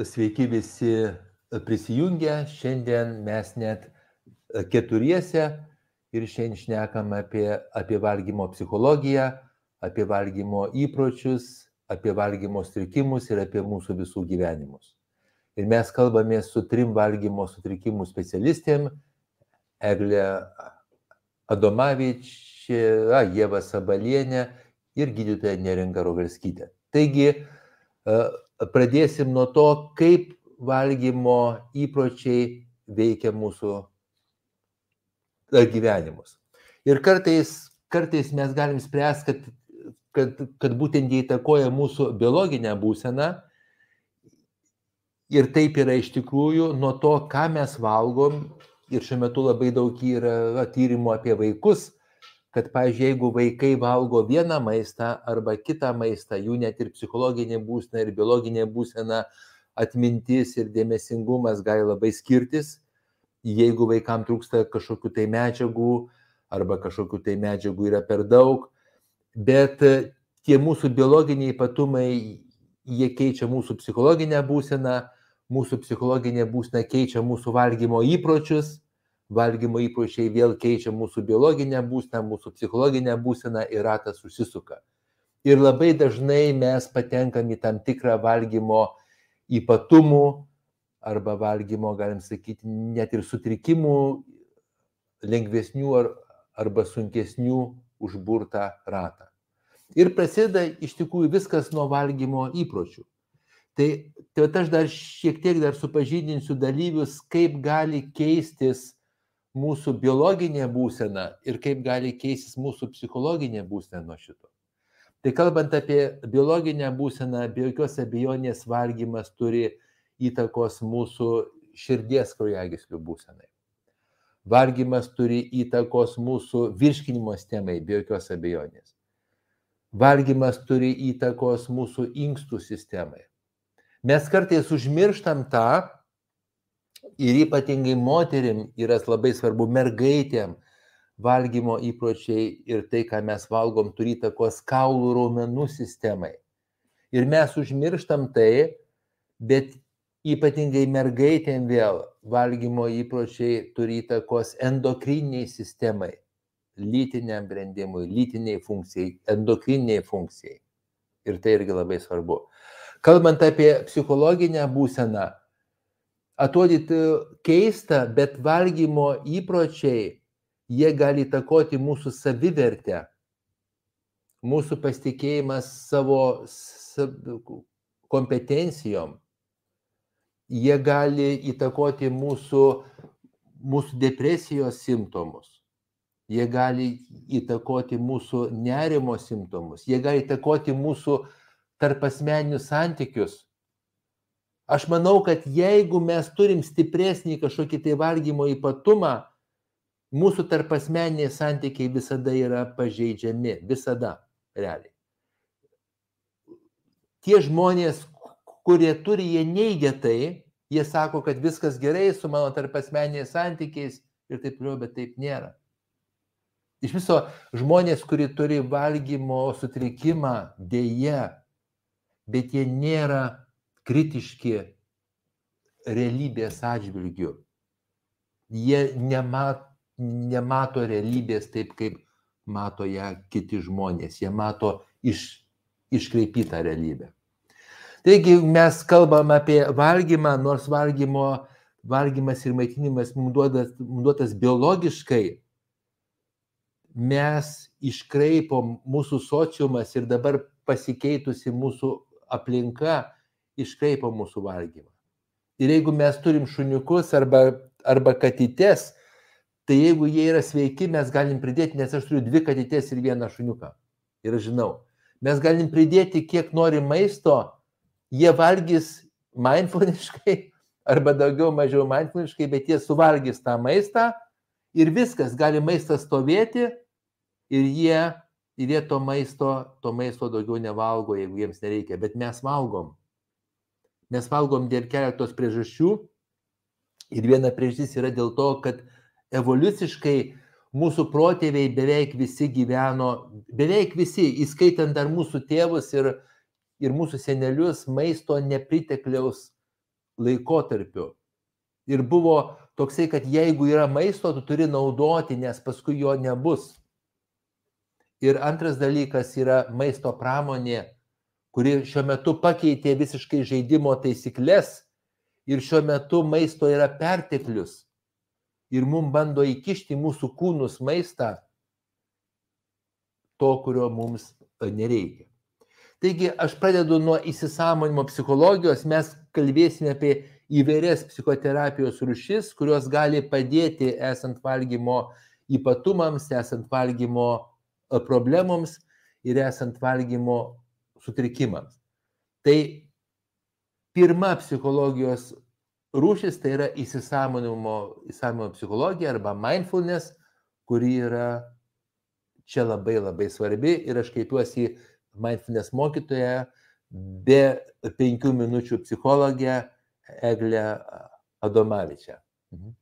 Sveiki visi prisijungę. Šiandien mes net keturiese ir šiandien šnekam apie, apie valgymo psichologiją, apie valgymo įpročius, apie valgymo sutrikimus ir apie mūsų visų gyvenimus. Ir mes kalbame su trim valgymo sutrikimų specialistėm - Eglė Adomavič, Jėva Sabalienė ir gydytoja Neringa Rogalskytė. Taigi, pradėsim nuo to, kaip valgymo įpročiai veikia mūsų gyvenimus. Ir kartais, kartais mes galim spręsti, kad, kad, kad būtent jie įtakoja mūsų biologinę būseną. Ir taip yra iš tikrųjų nuo to, ką mes valgom. Ir šiuo metu labai daug yra tyrimų apie vaikus, kad, pavyzdžiui, jeigu vaikai valgo vieną maistą arba kitą maistą, jų net ir psichologinė būsena ir biologinė būsena, atmintis ir dėmesingumas gali labai skirtis. Jeigu vaikams trūksta kažkokių tai medžiagų arba kažkokių tai medžiagų yra per daug, bet tie mūsų biologiniai ypatumai, jie keičia mūsų psichologinę būseną, mūsų psichologinė būsena keičia mūsų valgymo įpročius valgymo įpročiai vėl keičia mūsų biologinę būseną, mūsų psichologinę būseną ir ratas užsisuka. Ir labai dažnai mes patenkam į tam tikrą valgymo ypatumų arba valgymo, galim sakyti, net ir sutrikimų lengvesnių ar, arba sunkesnių užburtą ratą. Ir prasideda iš tikrųjų viskas nuo valgymo įpročių. Tai, tai aš dar šiek tiek dar supažydinsiu dalyvius, kaip gali keistis mūsų biologinė būsena ir kaip gali keistis mūsų psichologinė būsena nuo šito. Tai kalbant apie biologinę būseną, be jokios abejonės valgymas turi įtakos mūsų širdies kraujagyslių būsenai. Valgymas turi įtakos mūsų virškinimo sistemai, be jokios abejonės. Valgymas turi įtakos mūsų inkstų sistemai. Mes kartais užmirštam tą, ir ypatingai moterim yra labai svarbu mergaitėm valgymo įpročiai ir tai, ką mes valgom, turi įtakos kaulų raumenų sistemai. Ir mes užmirštam tai, bet ypatingai mergaitėm vėl valgymo įpročiai turi įtakos endokriniai sistemai, lytiniam brandimui, lytiniai funkcijai, endokriniai funkcijai. Ir tai irgi labai svarbu. Kalbant apie psichologinę būseną, atrodytų keista, bet valgymo įpročiai, jie gali įtakoti mūsų savivertę, mūsų pasitikėjimas savo kompetencijom. Jie gali įtakoti mūsų, mūsų depresijos simptomus. Jie gali įtakoti mūsų nerimo simptomus. Jie gali įtakoti mūsų tarpasmeninius santykius Aš manau, kad jeigu mes turim stipresnį kažkokį tai valgymo ypatumą, mūsų tarpasmeniniai santykiai visada yra pažeidžiami, visada, realiai. Tie žmonės, kurie turi, jie neigia tai, jie sako, kad viskas gerai su mano tarpasmeniniais santykiais ir taip toliau, bet taip nėra. Iš viso žmonės, kurie turi valgymo sutrikimą, dėje, bet jie nėra kritiški realybės atžvilgiu. Jie nemat, nemato realybės taip, kaip mato ją kiti žmonės. Jie mato iš, iškreipytą realybę. Taigi mes kalbam apie valgymą, nors valgymo, valgymas ir maitinimas mums duotas, mums duotas biologiškai, mes iškraipom mūsų sociumas ir dabar pasikeitusi mūsų aplinka iškraipo mūsų valgymą. Ir jeigu mes turim šuniukus arba, arba katytės, tai jeigu jie yra sveiki, mes galim pridėti, nes aš turiu dvi katytės ir vieną šuniuką. Ir aš žinau, mes galim pridėti, kiek nori maisto, jie valgys mindfulniškai arba daugiau mažiau mindfulniškai, bet jie suvalgys tą maistą ir viskas, gali maistas stovėti ir jie, ir jie to maisto, to maisto daugiau nevalgo, jeigu jiems nereikia, bet mes valgom mes valgom dėl keletos priežasčių. Ir viena priežastis yra dėl to, kad evoliuciškai mūsų protėviai beveik visi gyveno, beveik visi, įskaitant dar mūsų tėvus ir, ir mūsų senelius, maisto nepritekliaus laikotarpiu. Ir buvo toksai, kad jeigu yra maisto, tu turi naudoti, nes paskui jo nebus. Ir antras dalykas yra maisto pramonė, kuri šiuo metu pakeitė visiškai žaidimo taisyklės ir šiuo metu maisto yra perteklius. Ir mums bando įkišti mūsų kūnus maistą to, kurio mums nereikia. Taigi aš pradedu nuo įsisamonimo psichologijos, mes kalbėsime apie įvairias psichoterapijos rušis, kurios gali padėti esant valgymo ypatumams, esant valgymo e, problemams ir esant valgymo sutrikimams. Tai pirma psichologijos rūšis tai yra įsisamonimo, įsisamonimo psichologija arba mindfulness, kuri yra čia labai labai svarbi ir aš kreipiuosi į mindfulness mokytoją be penkių minučių psichologę Eglę Adomavičią. Mhm.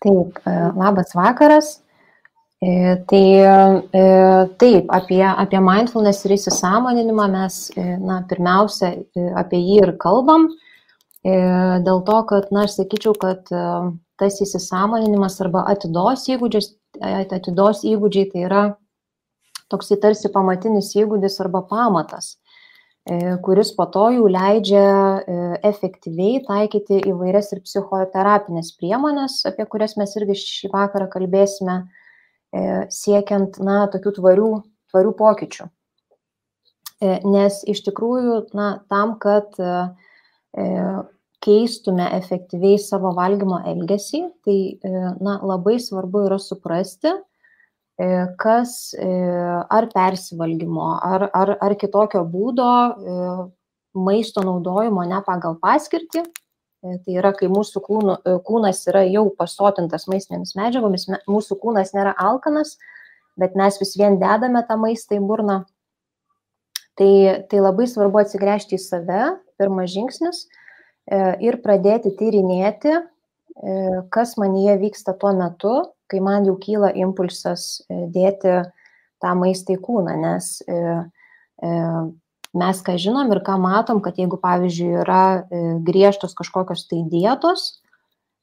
Taip, e, labas vakaras. E, tai e, taip, apie, apie mindfulness ir įsisamoninimą mes, na, pirmiausia, apie jį ir kalbam, dėl to, kad, na, aš sakyčiau, kad tas įsisamoninimas arba atidos įgūdžius, atidos įgūdžiai tai yra toksai tarsi pamatinis įgūdis arba pamatas, e, kuris po to jau leidžia e, efektyviai taikyti įvairias ir psichoterapinės priemonės, apie kurias mes irgi šį vakarą kalbėsime, e, siekiant, na, tokių tvarių, tvarių pokyčių. Nes iš tikrųjų, na, tam, kad keistume efektyviai savo valgymo elgesį, tai na, labai svarbu yra suprasti, E, kas e, ar persivalgymo, ar, ar, ar kitokio būdo e, maisto naudojimo ne pagal paskirtį. Tai yra, kai mūsų kūnu, kūnas yra jau pasotintas maistinėmis medžiagomis, mūsų kūnas nėra alkanas, bet mes vis vien dedame tą maistą į burną. Tai, tai labai svarbu atsigręžti į save, pirmas žingsnis, ir pradėti tyrinėti, kas manyje vyksta tuo metu, kai man jau kyla impulsas e, dėti tą maistą į kūną, nes e, e, mes ką žinom ir ką matom, kad jeigu, pavyzdžiui, yra griežtos kažkokios tai dietos,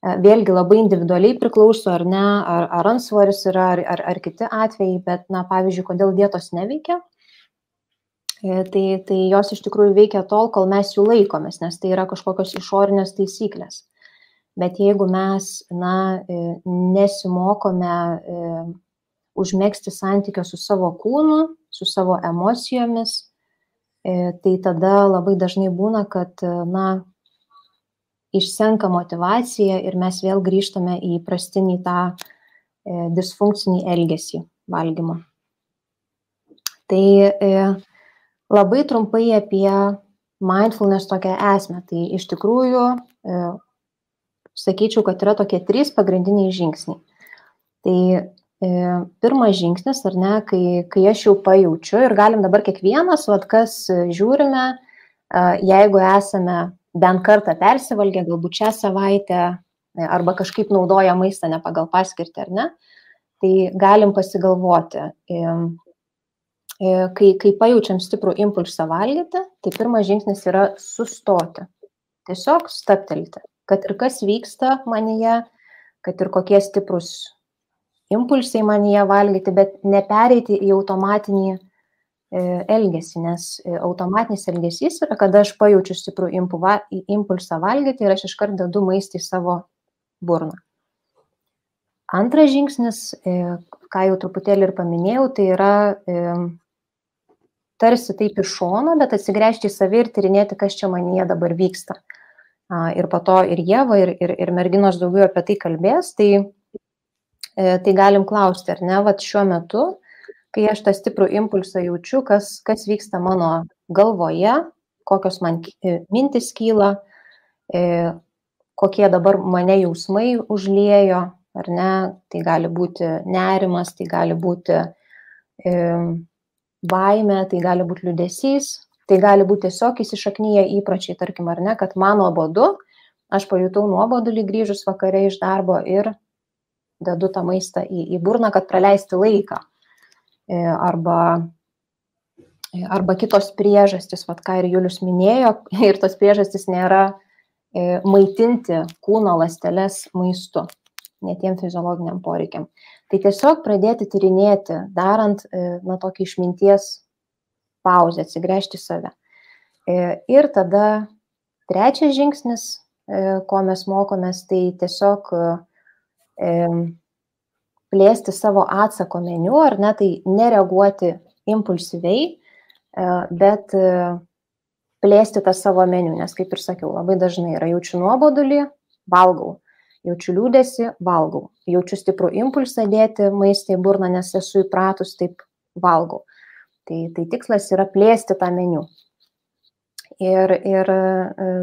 vėlgi labai individualiai priklauso, ar ne, ar, ar ansvaris yra, ar, ar, ar kiti atvejai, bet, na, pavyzdžiui, kodėl dietos neveikia, tai, tai jos iš tikrųjų veikia tol, kol mes jų laikomės, nes tai yra kažkokios išorinės taisyklės. Bet jeigu mes, na, e, nesimokome e, užmėgsti santykio su savo kūnu, su savo emocijomis, e, tai tada labai dažnai būna, kad, na, išsenka motivacija ir mes vėl grįžtame į prastinį tą disfunkcinį elgesį valgymo. Tai labai trumpai apie mindfulness tokią esmę. Tai iš tikrųjų sakyčiau, kad yra tokie trys pagrindiniai žingsniai. Tai e, pirmas žingsnis, ar ne, kai, kai aš jau pajaučiu ir galim dabar kiekvienas, vad kas žiūrime, jeigu esame bent kartą persivalgę, galbūt šią savaitę, e, arba kažkaip naudoja maistą ne pagal paskirtį, ar ne, tai galim pasigalvoti. E, kai, kai pajaučiam stiprų impulsą valgyti, tai pirmas žingsnis yra sustoti. Tiesiog staptelti kad ir kas vyksta manyje, kad ir kokie stiprus impulsai manyje valgyti, bet nepereiti į automatinį e, elgesį, nes e, automatinis elgesys yra, kada aš pajaučiu stiprų impulsą valgyti ir aš iškart dedu maistą į savo burną. Antras žingsnis, e, ką jau truputėlį ir paminėjau, tai yra tarsi taip iš šono, bet atsigręžti į save ir tyrinėti, kas čia manyje dabar vyksta ir po to ir Jėva, ir, ir, ir merginos daugiau apie tai kalbės, tai, tai galim klausti, ar ne, vat šiuo metu, kai aš tą stiprų impulsą jaučiu, kas, kas vyksta mano galvoje, kokios man e, mintis kyla, e, kokie dabar mane jausmai užliejo, ar ne, tai gali būti nerimas, tai gali būti baime, tai gali būti liudesys, Tai gali būti tiesiog įsišaknyje įpročiai, tarkim, ar ne, kad man nuobodu, aš pajutau nuobodulį grįžus vakare iš darbo ir dedu tą maistą į, į burną, kad praleisti laiką. E, arba arba kitos priežastys, vad ką ir Julius minėjo, ir tos priežastys nėra e, maitinti kūno ląsteles maistu, netiem fiziologiniam poreikiam. Tai tiesiog pradėti tyrinėti, darant, e, na, tokį išminties pauzę, atsigręžti save. E, ir tada trečias žingsnis, ko mes mokomės, tai tiesiog plėsti savo atsako meniu, ar ne, tai nereaguoti impulsyviai, e, bet e, plėsti tą savo meniu, nes kaip ir sakiau, labai dažnai yra jaučiu nuobodulį, valgau, jaučiu liūdėsi, valgau, jaučiu stiprų impulsą dėti maistą į burną, nes esu įpratus, taip valgau. Tai, tai tikslas yra plėsti tą meniu. Ir, ir e,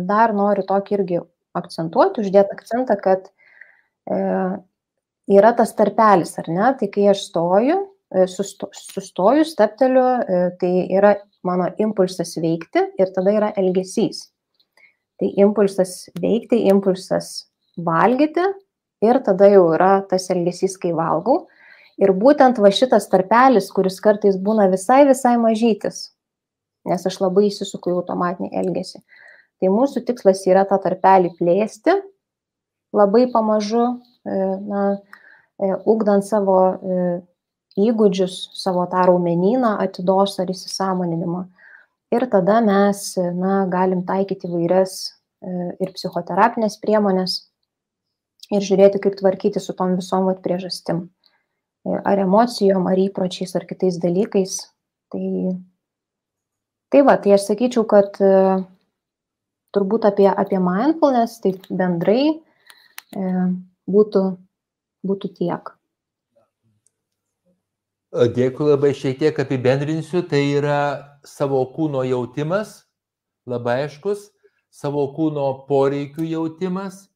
dar noriu tokį irgi akcentuoti, uždėti akcentą, kad e, yra tas tarpelis, ar ne? Tai kai aš stoju, e, susto, sustoju, stepteliu, e, tai yra mano impulsas veikti ir tada yra elgesys. Tai impulsas veikti, impulsas valgyti ir tada jau yra tas elgesys, kai valgau. Ir būtent va šitas tarpelis, kuris kartais būna visai, visai mažytis, nes aš labai įsisuku į automatinį elgesį. Tai mūsų tikslas yra tą tarpelį plėsti, labai pamažu, e, na, ugdant savo įgūdžius, savo tą raumenyną, atidos ar įsisamoninimą. Ir tada mes na, galim taikyti vairias ir psichoterapinės priemonės ir žiūrėti, kaip tvarkyti su tom visom vat, priežastim. Ar emocijom, ar įpročiais, ar kitais dalykais. Tai, tai va, tai aš sakyčiau, kad turbūt apie, apie mindfulness, taip bendrai e, būtų būtų tiek. Dėkui labai šiek tiek apibendrinsiu, tai yra savo kūno jautimas, labai aiškus, savo kūno poreikių jautimas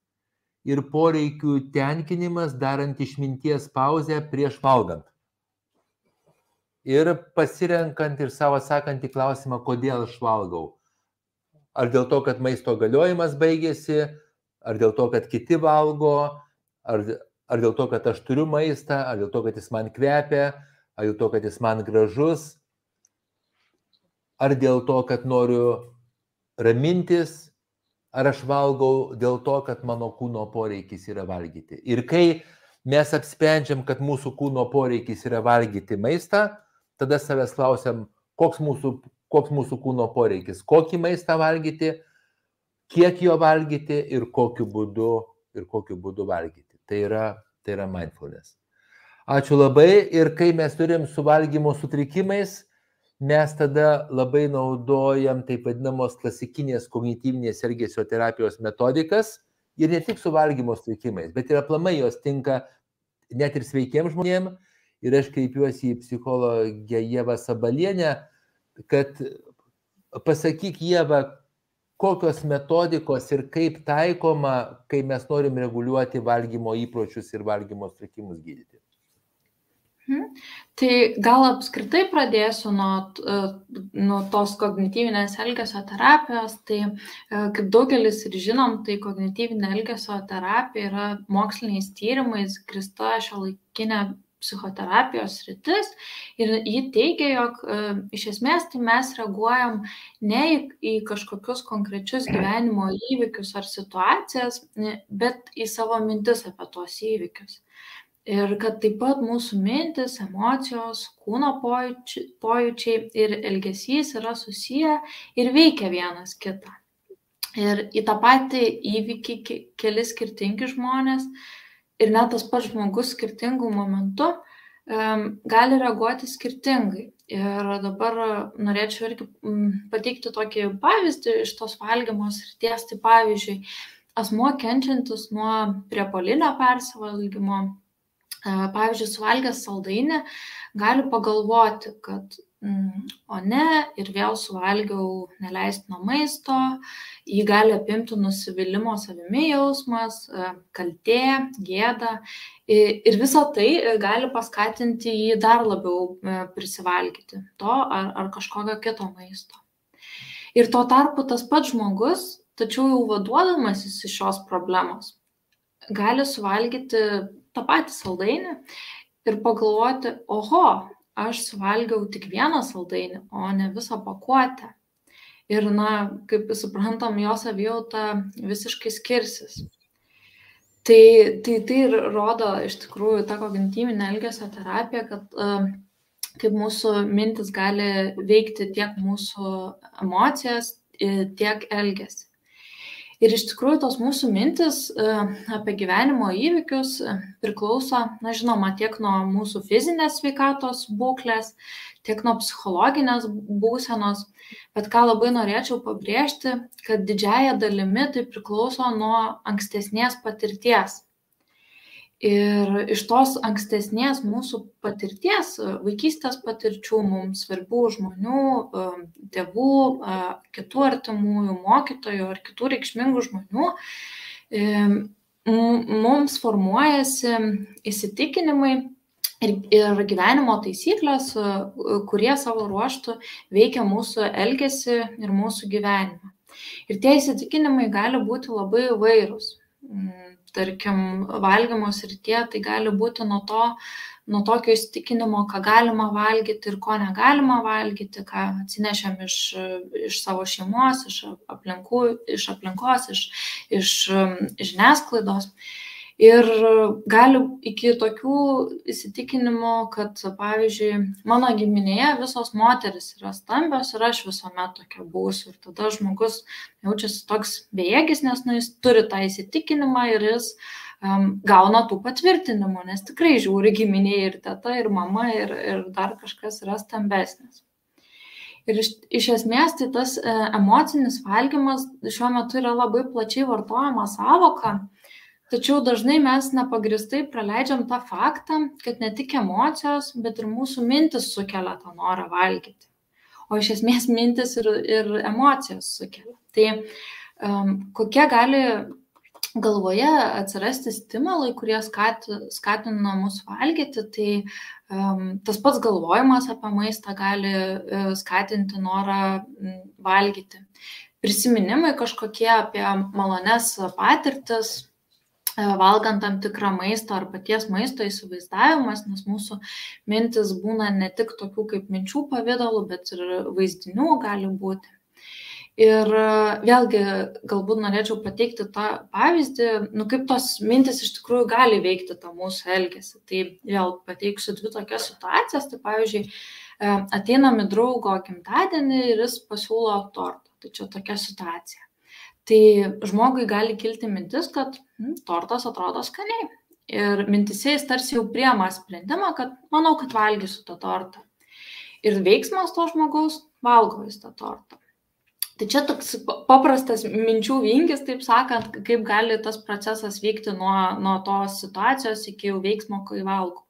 ir poreikių tenkinimas, darant išminties pauzę prieš valgant. Ir pasirenkant ir savo atsakant į klausimą, kodėl aš valgau. Ar dėl to, kad maisto galiojimas baigėsi, ar dėl to, kad kiti valgo, ar, Ar dėl to, kad aš turiu maistą, ar dėl to, kad jis man kvepia, ar dėl to, kad jis man gražus, ar dėl to, kad noriu ramintis, ar aš valgau dėl to, kad mano kūno poreikis yra valgyti. Ir kai mes apsprendžiam, kad mūsų kūno poreikis yra valgyti maistą, tada savęs klausiam, koks mūsų, koks mūsų kūno poreikis, kokį maistą valgyti, kiek jo valgyti ir kokiu būdu, ir kokiu būdu valgyti. Tai yra, tai yra mindfulness. Ačiū labai ir kai mes turim suvalgymo sutrikimais, mes tada labai naudojam taip vadinamos klasikinės kognityvinės elgesio terapijos metodikas ir ne tik suvalgymo sutrikimais, bet ir aplamai jos tinka net ir sveikiems žmonėms. Ir aš kreipiuosi į psichologę Jėvą Sabalienę, kad pasakyk Jėvą, kokios metodikos ir kaip taikoma, kai mes norim reguliuoti valgymo įpročius ir valgymo sutrikimus gydyti? Hmm. Tai gal apskritai pradėsiu nuo, e, nuo tos kognityvinės elgesio terapijos. Tai e, kaip daugelis ir žinom, tai kognityvinė elgesio terapija yra moksliniais tyrimais grista šio laikinė psichoterapijos sritis ir ji teigia, jog e, iš esmės tai mes reaguojam ne į, į kažkokius konkrečius gyvenimo įvykius ar situacijas, bet į savo mintis apie tuos įvykius. Ir kad taip pat mūsų mintis, emocijos, kūno pojūčiai, pojūčiai ir elgesys yra susiję ir veikia vienas kitą. Ir į tą patį įvykį keli skirtingi žmonės ir net tas pats žmogus skirtingų momentų gali reaguoti skirtingai. Ir dabar norėčiau irgi pateikti tokį pavyzdį iš tos valgymo srities. Tai pavyzdžiui, asmuo kenčiantis nuo priepolinio persivalgymo, e, pavyzdžiui, suvalgęs saldainį, gali pagalvoti, kad o ne ir vėl suvalgiau neleistino maisto, jį gali apimti nusivylimo savimi jausmas, e, kaltė, gėda ir visa tai e, gali paskatinti jį dar labiau e, prisivalgyti to ar, ar kažkokio kito maisto. Ir tuo tarpu tas pats žmogus, tačiau jau vaduodamasis iš šios problemos, gali suvalgyti tą patį saldainį ir pagalvoti, oho, aš suvalgiau tik vieną saldainį, o ne visą pakuotę. Ir, na, kaip suprantam, jo savijauta visiškai skirsis. Tai, tai tai ir rodo iš tikrųjų ta kognityvinė elgesio terapija, kad uh, kaip mūsų mintis gali veikti tiek mūsų emocijas, tiek elgesį. Ir iš tikrųjų tos mūsų mintis e, apie gyvenimo įvykius e, priklauso, na žinoma, tiek nuo mūsų fizinės sveikatos būklės, tiek nuo psichologinės būsenos, bet ką labai norėčiau pabrėžti, kad didžiaja dalimi tai priklauso nuo ankstesnės patirties. Ir iš tos ankstesnės mūsų patirties, vaikystės patirčių, mums svarbių žmonių, tėvų, kitų artimųjų, mokytojų ar kitų reikšmingų žmonių, mums formuojasi įsitikinimai ir, ir gyvenimo taisyklės, kurie savo ruoštų veikia mūsų elgesį ir mūsų gyvenimą. Ir tie įsitikinimai gali būti labai įvairūs tarkim, valgymo srityje, tai gali būti nuo to, nuo tokio įstikinimo, ką galima valgyti ir ko negalima valgyti, ką atsinešėm iš, iš savo šeimos, iš, aplinkų, iš aplinkos, iš, iš žiniasklaidos. Ir gali iki tokių įsitikinimų, kad, pavyzdžiui, mano giminėje visos moteris yra stambios ir aš visuomet tokia būsiu. Ir tada žmogus jaučiasi toks bejėgis, nes nu, jis turi tą įsitikinimą ir jis um, gauna tų patvirtinimų, nes tikrai žiūri giminėje ir teta, ir mama, ir, ir dar kažkas yra stambesnis. Ir iš, iš esmės tai tas e, emocinis valgymas šiuo metu yra labai plačiai vartojama savoka tačiau dažnai mes nepagristai praleidžiam tą faktą kad ne tik emocijos bet ir mūsų mintys sukelia tą norą valgyti o iš esmės mintys ir, ir emocijos sukelia. Tai um, kokie gali galvoje atsirasti stimulai, kurie skat, skatina mus valgyti, tai um, tas pats galvojimas apie maistą gali uh, skatinti norą valgyti. Prisiminimai kažkokie apie malones patirtis, valgant tam tikrą maistą ar paties maisto įsivaizdavimas, nes mūsų mintis būna ne tik tokių kaip minčių pavydalų, bet ir vaizdinių gali būti. Ir e, vėlgi, galbūt norėčiau pateikti tą pavyzdį, nu, kaip tos mintis iš tikrųjų gali veikti tą mūsų elgesį. Tai vėl pateiksiu dvi tokias situacijas. Tai pavyzdžiui, e, ateinam į draugo gimtadienį ir jis pasiūlo tortą. Tai čia tokia situacija tai žmogui gali kilti mintis, kad hm, tortas atrodo skaniai. Ir mintise jis tarsi jau priema sprendimą, kad manau, kad valgysiu tą tortą. Ir veiksmas to žmogaus valgo jis tą tortą. Tai čia toks paprastas minčių vingis, taip sakant, kaip gali tas procesas vykti nuo, nuo tos situacijos iki jau veiksmo, kai valgo.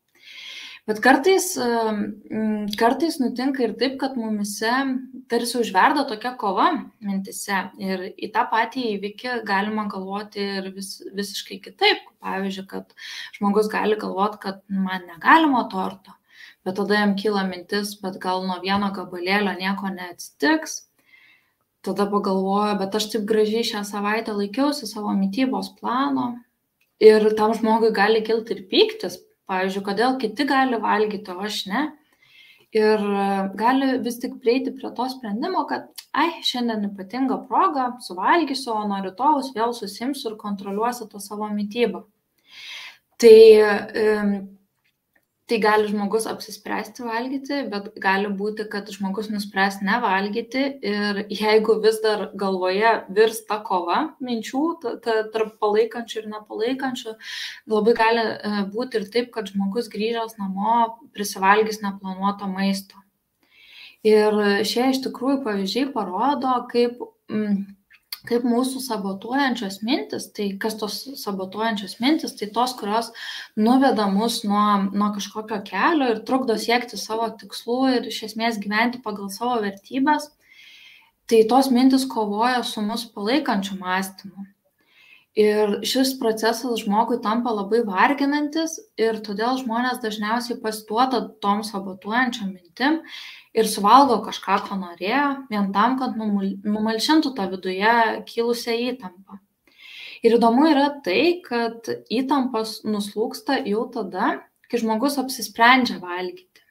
Bet kartais, kartais nutinka ir taip, kad mumise tarsi užverda tokia kova mintise ir į tą patį įvykį galima galvoti ir vis, visiškai kitaip. Pavyzdžiui, kad žmogus gali galvoti, kad man negalima torto, bet tada jam kyla mintis, bet gal nuo vieno gabalėlio nieko neatsitiks. Tada pagalvoju, bet aš taip gražiai šią savaitę laikiausi savo mytybos plano. Ir tam žmogui gali kilti ir pyktis, Pavyzdžiui, kodėl kiti gali valgyti, o aš ne. Ir e, gali vis tik prieiti prie to sprendimo, kad, ai, šiandien ypatinga proga, suvalgysiu, o nuo rytojus vėl susimsiu ir kontroliuosiu tą savo mytybą. Tai tai gali žmogus apsispręsti valgyti, bet gali būti, kad žmogus nuspręs nevalgyti ir jeigu vis dar galvoje virsta kova minčių tarp palaikančių ir nepalaikančių, labai gali e, būti ir taip, kad žmogus grįžęs namo prisivalgys neplanuoto maisto. Ir šie iš tikrųjų pavyzdžiai parodo, kaip mm, kaip mūsų sabotuojančios mintis, tai kas tos sabotuojančios mintis, tai tos, kurios nuveda mus nuo, nuo kažkokio kelio ir trukdo siekti savo tikslų ir iš esmės gyventi pagal savo vertybės, tai tos mintis kovoja su mus palaikančiu mąstymu. Ir šis procesas žmogui tampa labai varginantis ir todėl žmonės dažniausiai pasiduoda tom sabotuojančiam mintim ir suvalgo kažką, ko norėjo, vien tam, kad numalšintų tą viduje kilusią įtampą. Ir įdomu yra tai, kad įtampas nuslūksta jau tada, kai žmogus apsisprendžia valgyti.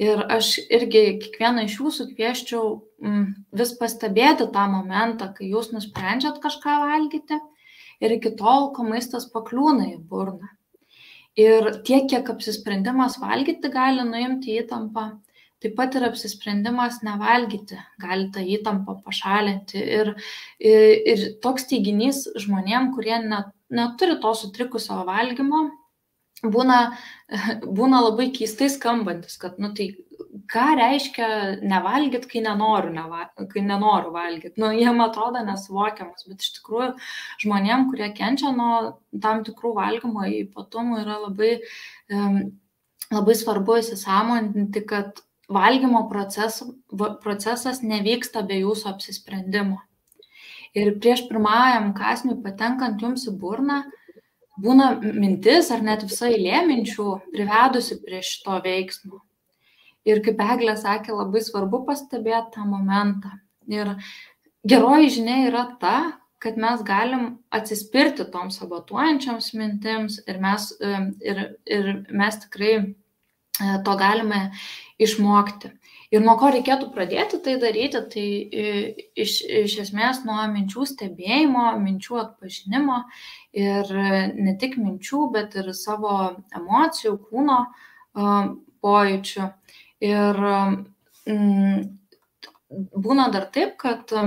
Ir aš irgi kiekvieną iš jūsų kvieščiau mm, vis pastebėti tą momentą, kai jūs nusprendžiat kažką valgyti ir iki tol, kol maistas pakliūna į burną. Ir tiek, kiek apsisprendimas valgyti gali nuimti įtampą, taip pat ir apsisprendimas nevalgyti gali tą įtampą pašalinti. Ir, ir, ir toks teiginys žmonėm, kurie net, neturi to sutrikusio valgymo, būna, būna labai keistai skambantis, kad, nu tai ką reiškia nevalgyt, kai nenoriu, neva, kai nenoriu valgyti. Nu, jiem atrodo nesuvokiamas, bet iš tikrųjų žmonėm, kurie kenčia nuo tam tikrų valgymo ypatumų, yra labai, um, labai svarbu įsisamoninti, kad valgymo proces, procesas nevyksta be jūsų apsisprendimo. Ir prieš pirmajam kasniui patenkant jums į burną, būna mintis ar net visa eilė minčių privedusi prie šito veiksmo. Ir kaip Eglė sakė, labai svarbu pastebėti tą momentą. Ir geroji žinia yra ta, kad mes galim atsispirti toms sabotuojančioms mintims ir mes, ir, ir mes tikrai e, to galime išmokti. Ir nuo ko reikėtų pradėti tai daryti, tai e, iš, iš esmės nuo minčių stebėjimo, minčių atpažinimo ir ne tik minčių, bet ir savo emocijų, kūno pojūčių. Ir mm, būna dar taip, kad e,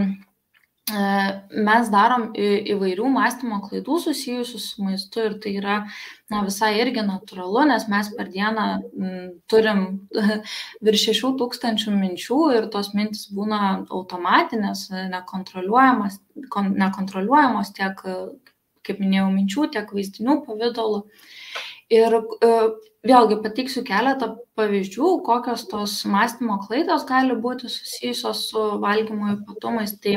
mes darom įvairių mąstymo klaidų susijusių su maistu ir tai yra na, visai irgi natūralu, nes mes per dieną m, turim virš 6 tūkstančių minčių ir tos mintis būna automatinės, nekontroliuojamos, nekontroliuojamos tiek, kaip minėjau, minčių, tiek vaizdinių pavydalų. Ir e, vėlgi pateiksiu keletą pavyzdžių, kokios tos mąstymo klaidos gali būti susijusios su valgymo ypatumais. Tai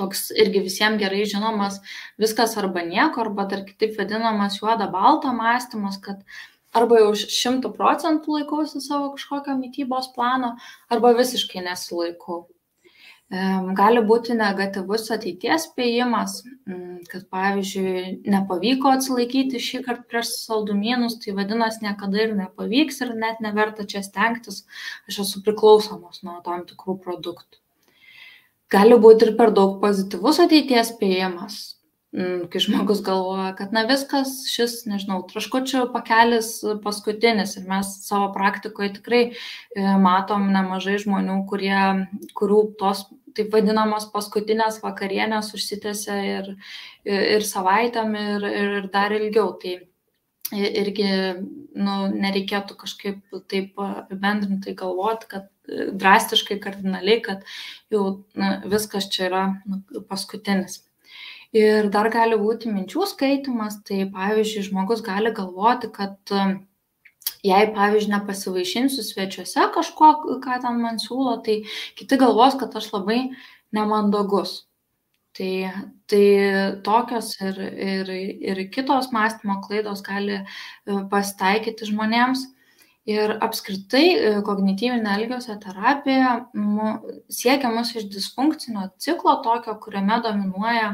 toks irgi visiems gerai žinomas viskas arba nieko, arba dar kitaip vadinamas juoda balta mąstymas, kad arba jau šimtų procentų laikausi savo kažkokio mytybos plano, arba visiškai nesilaikau. Gali būti negatyvus ateities spėjimas, mm, kad pavyzdžiui nepavyko atsilaikyti šį kartą prieš saldumynus, tai vadinasi niekada ir nepavyks ir net neverta čia stengtis, aš esu priklausomas nuo tam tikrų produktų. Gali būti ir per daug pozityvus ateities spėjimas, mm, kai žmogus galvoja, kad na viskas, šis, nežinau, traškučių pakelis paskutinis ir mes savo praktikoje tikrai e, matom nemažai žmonių, kurie, kurių tos taip vadinamos paskutinės vakarienės užsitęsia ir, ir savaitėm, ir, ir dar ilgiau. Tai irgi nu, nereikėtų kažkaip taip apibendrintai galvoti, kad drastiškai, kardinaliai, kad jau na, viskas čia yra nu, paskutinis. Ir dar gali būti minčių skaitimas, tai pavyzdžiui, žmogus gali galvoti, kad jei, pavyzdžiui, nepasivaišinsiu svečiuose kažko, ką ten man siūlo, tai kiti galvos, kad aš labai nemandagus. Tai, tai tokios ir, ir, ir kitos mąstymo klaidos gali e, pasitaikyti žmonėms. Ir apskritai e, kognityvinė elgesio terapija siekia mus iš disfunkcinio ciklo tokio, kuriame dominuoja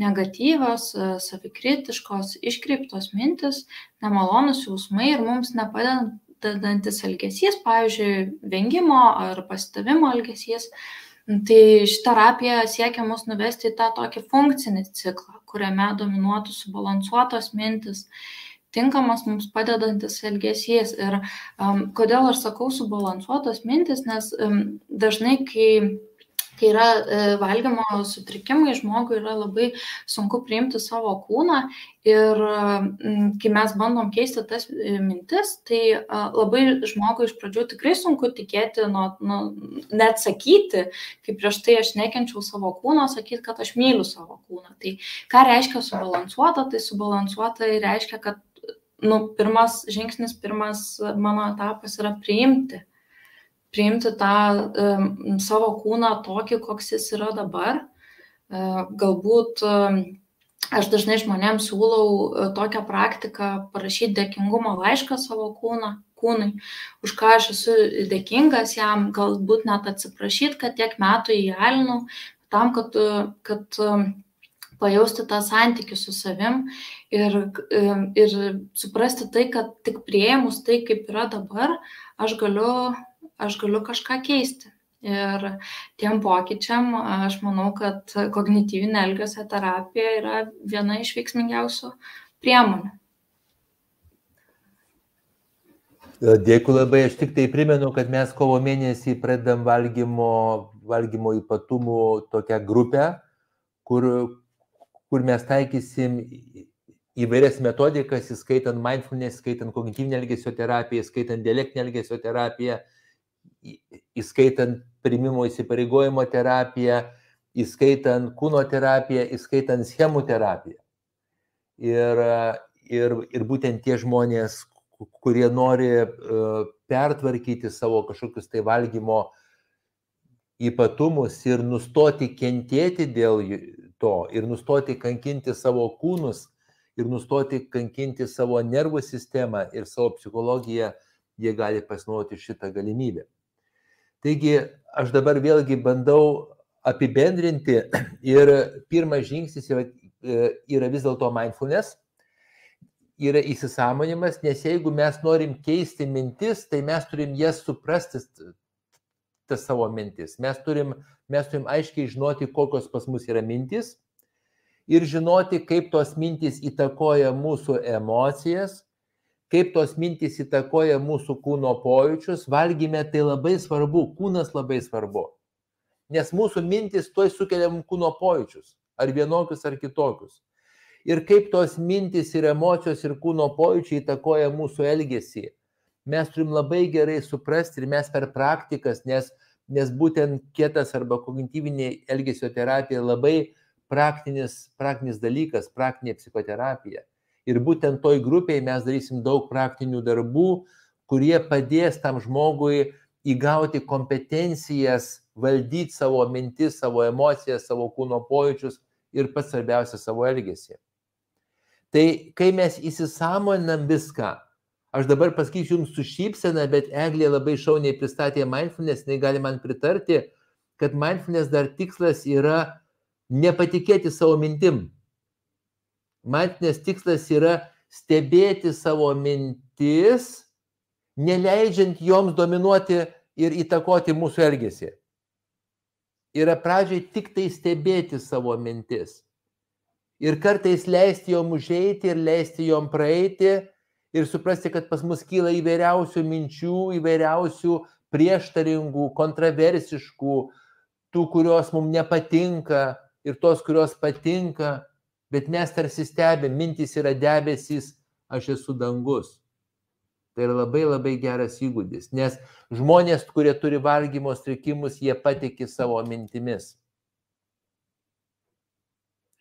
negatyvios, e, savikritiškos, iškreiptos mintis, nemalonus jausmai ir mums nepadedantis elgesys, pavyzdžiui, vengimo ar pastavimo elgesys. Tai ši terapija siekia mus nuvesti į tą tokį funkcinį ciklą, kuriame dominuotų subalansuotos mintis, tinkamas mums padedantis elgesys. Ir um, kodėl aš sakau subalansuotos mintis, nes um, dažnai, kai kai yra e, valgymo sutrikimai, žmogui yra labai sunku priimti savo kūną ir kai mes bandom keisti tas e, mintis, tai labai žmogui iš pradžių tikrai sunku tikėti, nu, nu, net sakyti, kaip prieš tai aš nekenčiau savo kūno, sakyti, kad aš myliu savo kūną. Tai ką reiškia subalansuota? Tai subalansuota reiškia, kad nu, pirmas žingsnis, pirmas mano etapas yra priimti priimti tą um, savo kūną tokį, koks jis yra dabar. Uh, galbūt um, aš dažnai žmonėms siūlau uh, tokią praktiką parašyti dėkingumo laišką savo kūną, kūnui, už ką aš esu dėkingas jam, galbūt net atsiprašyti, kad tiek metų įalinau, tam, kad, kad pajausti tą santykių su savim ir, ir suprasti tai, kad tik prieimus tai, kaip yra dabar, aš galiu, aš galiu kažką keisti. Ir tiem pokyčiam aš manau, kad kognityvinė elgesio terapija yra viena iš veiksmingiausių priemonių. Dėkui labai, aš tik tai primenu, kad mes kovo mėnesį pradedam valgymo, valgymo ypatumų tokią grupę, kur, kur mes taikysim įvairias metodikas, įskaitant mindfulness, įskaitant kognityvinę elgesio terapiją, įskaitant dialektinę elgesio terapiją, įskaitant primimo įsipareigojimo terapiją, įskaitant kūno terapiją, įskaitant schemų terapiją. Ir, ir, ir būtent tie žmonės, kurie nori pertvarkyti savo kažkokius tai valgymo ypatumus ir nustoti kentėti dėl to ir nustoti kankinti savo kūnus ir nustoti kankinti savo nervų sistemą ir savo psichologiją, jie gali pasinaudoti šitą galimybę. Taigi aš dabar vėlgi bandau apibendrinti ir pirmas žingsnis yra, yra vis dėlto mindfulness, yra įsisamonimas, nes jeigu mes norim keisti mintis, tai mes turim jas suprasti, tas savo mintis. Mes turim, mes turim aiškiai žinoti, kokios pas mus yra mintis ir žinoti, kaip tos mintis įtakoja mūsų emocijas, kaip tos mintys įtakoja mūsų kūno pojūčius, valgyme tai labai svarbu, kūnas labai svarbu. Nes mūsų mintis tuoj sukelia mums kūno pojūčius, ar vienokius, ar kitokius. Ir kaip tos mintis ir emocijos ir kūno pojūčiai įtakoja mūsų elgesį. Mes turim labai gerai suprasti ir mes per praktikas, nes, nes būtent kietas arba kognityvinė elgesio terapija labai praktinis, praktinis dalykas, praktinė psichoterapija Ir būtent toj grupėje mes darysim daug praktinių darbų, kurie padės tam žmogui įgauti kompetencijas, valdyti savo mintis, savo emocijas, savo kūno pojūčius ir pats svarbiausia savo elgesį. Tai kai mes įsisamoninam viską, aš dabar pasakysiu jums su šypsena, bet Eglė labai šauniai pristatė mindfulness, jinai gali man pritarti, kad mindfulness dar tikslas yra nepatikėti savo mintim. Mantinės tikslas yra stebėti savo mintis, neleidžiant joms dominuoti ir įtakoti mūsų elgesį. Yra pradžiai tik tai stebėti savo mintis. Ir kartais leisti jom užeiti ir leisti jom praeiti ir suprasti, kad pas mus kyla įvairiausių minčių, įvairiausių prieštaringų, kontroversiškų, tų, kurios mums nepatinka ir tos, kurios patinka bet mes tarsi stebim, mintys yra debesys, aš esu dangus. Tai yra labai labai geras įgūdis, nes žmonės, kurie turi valgymo strikimus, jie patikė savo mintimis.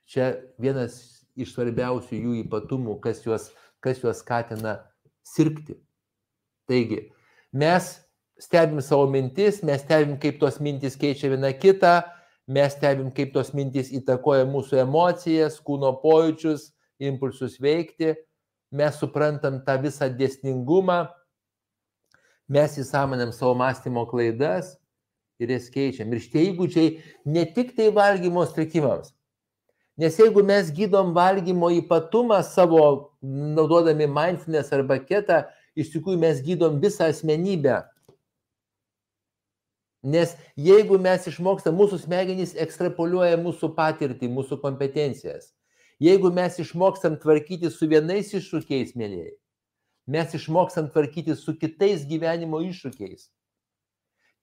Čia vienas iš svarbiausių jų ypatumų, kas juos, kas juos skatina sirgti. Taigi, mes stebim savo mintis, mes stebim, kaip tos mintis keičia viena kitą, mes stebim, kaip tos mintys įtakoja mūsų emocijas, kūno pojūčius, impulsus veikti, mes suprantam tą visą dėsningumą, mes įsamonėm savo mąstymo klaidas ir jas keičiam. Ir šitie įgūdžiai ne tik tai valgymo strikimams. Nes jeigu mes gydom valgymo ypatumą savo, naudodami mindfulness arba ketą, iš tikrųjų mes gydom visą asmenybę Nes jeigu mes išmokstam, mūsų smegenys ekstrapoliuoja mūsų patirtį, mūsų kompetencijas. Jeigu mes išmokstam tvarkyti su vienais iššūkiais, mėlyjei, mes išmokstam tvarkyti su kitais gyvenimo iššūkiais.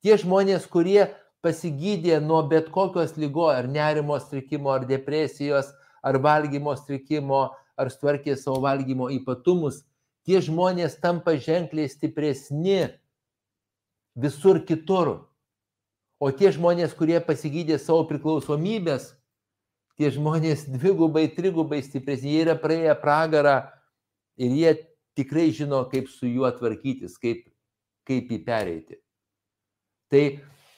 Tie žmonės, kurie pasigydė nuo bet kokios lygo, ar nerimo strikimo, ar depresijos, ar valgymo strikimo, ar tvarkė savo valgymo ypatumus, tie žmonės tampa ženkliai stipresni visur kitur. O tie žmonės, kurie pasigydė savo priklausomybės, tie žmonės dvigubai, trigubai stipresni, jie yra praėję pragarą ir jie tikrai žino, kaip su juo tvarkytis, kaip, kaip jį pereiti. Tai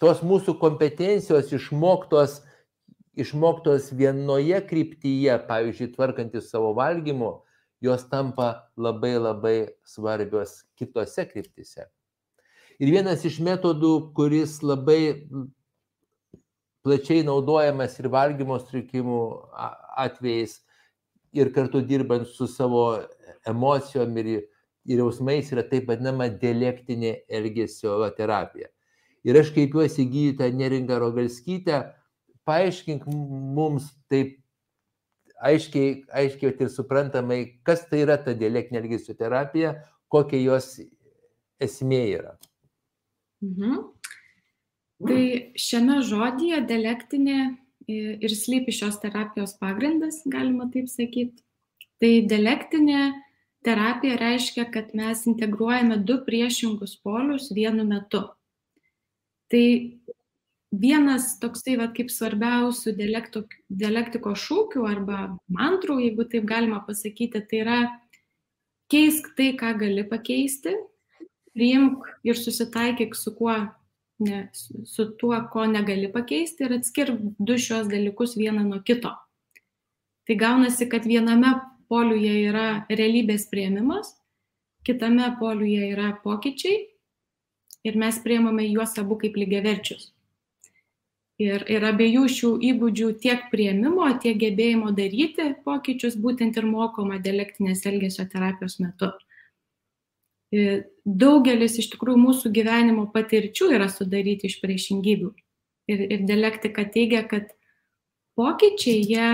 tos mūsų kompetencijos išmoktos, išmoktos vienoje kryptyje, pavyzdžiui, tvarkantis savo valgymu, jos tampa labai labai svarbios kitose kryptise. Ir vienas iš metodų, kuris labai plačiai naudojamas ir valgymo sutrikimų atvejais, ir kartu dirbant su savo emocijom ir, ir jausmais yra taip vadinama dialektinė elgesio terapija. Ir aš kreipiuosi gydytą Neringą Rogalskytę, paaiškink mums taip aiškiai, aiškiai ir suprantamai, kas tai yra ta dialektinė elgesio terapija, kokia jos esmė yra. Mhm. Tai šiame žodėje dialektinė ir slypi šios terapijos pagrindas, galima taip sakyti. Tai dialektinė terapija reiškia, kad mes integruojame du priešingus polius vienu metu. Tai vienas toksai, va, kaip svarbiausių dialektiko šūkių arba mantrų, jeigu taip galima pasakyti, tai yra keisk tai, ką gali pakeisti, priimk ir susitaikyk su kuo, ne, su tuo, ko negali pakeisti ir atskirk du šios dalykus vieną nuo kito. Tai gaunasi, kad viename poliuje yra realybės prieimimas, kitame poliuje yra pokyčiai ir mes priemame juos abu kaip lygiaverčius. Ir, ir abiejų šių įgūdžių tiek prieimimo, tiek gebėjimo daryti pokyčius būtent ir mokoma dialektinės elgesio terapijos metu. Daugelis iš tikrųjų mūsų gyvenimo patirčių yra sudaryti iš priešingybių. Ir, ir dialektika teigia, kad pokyčiai jie,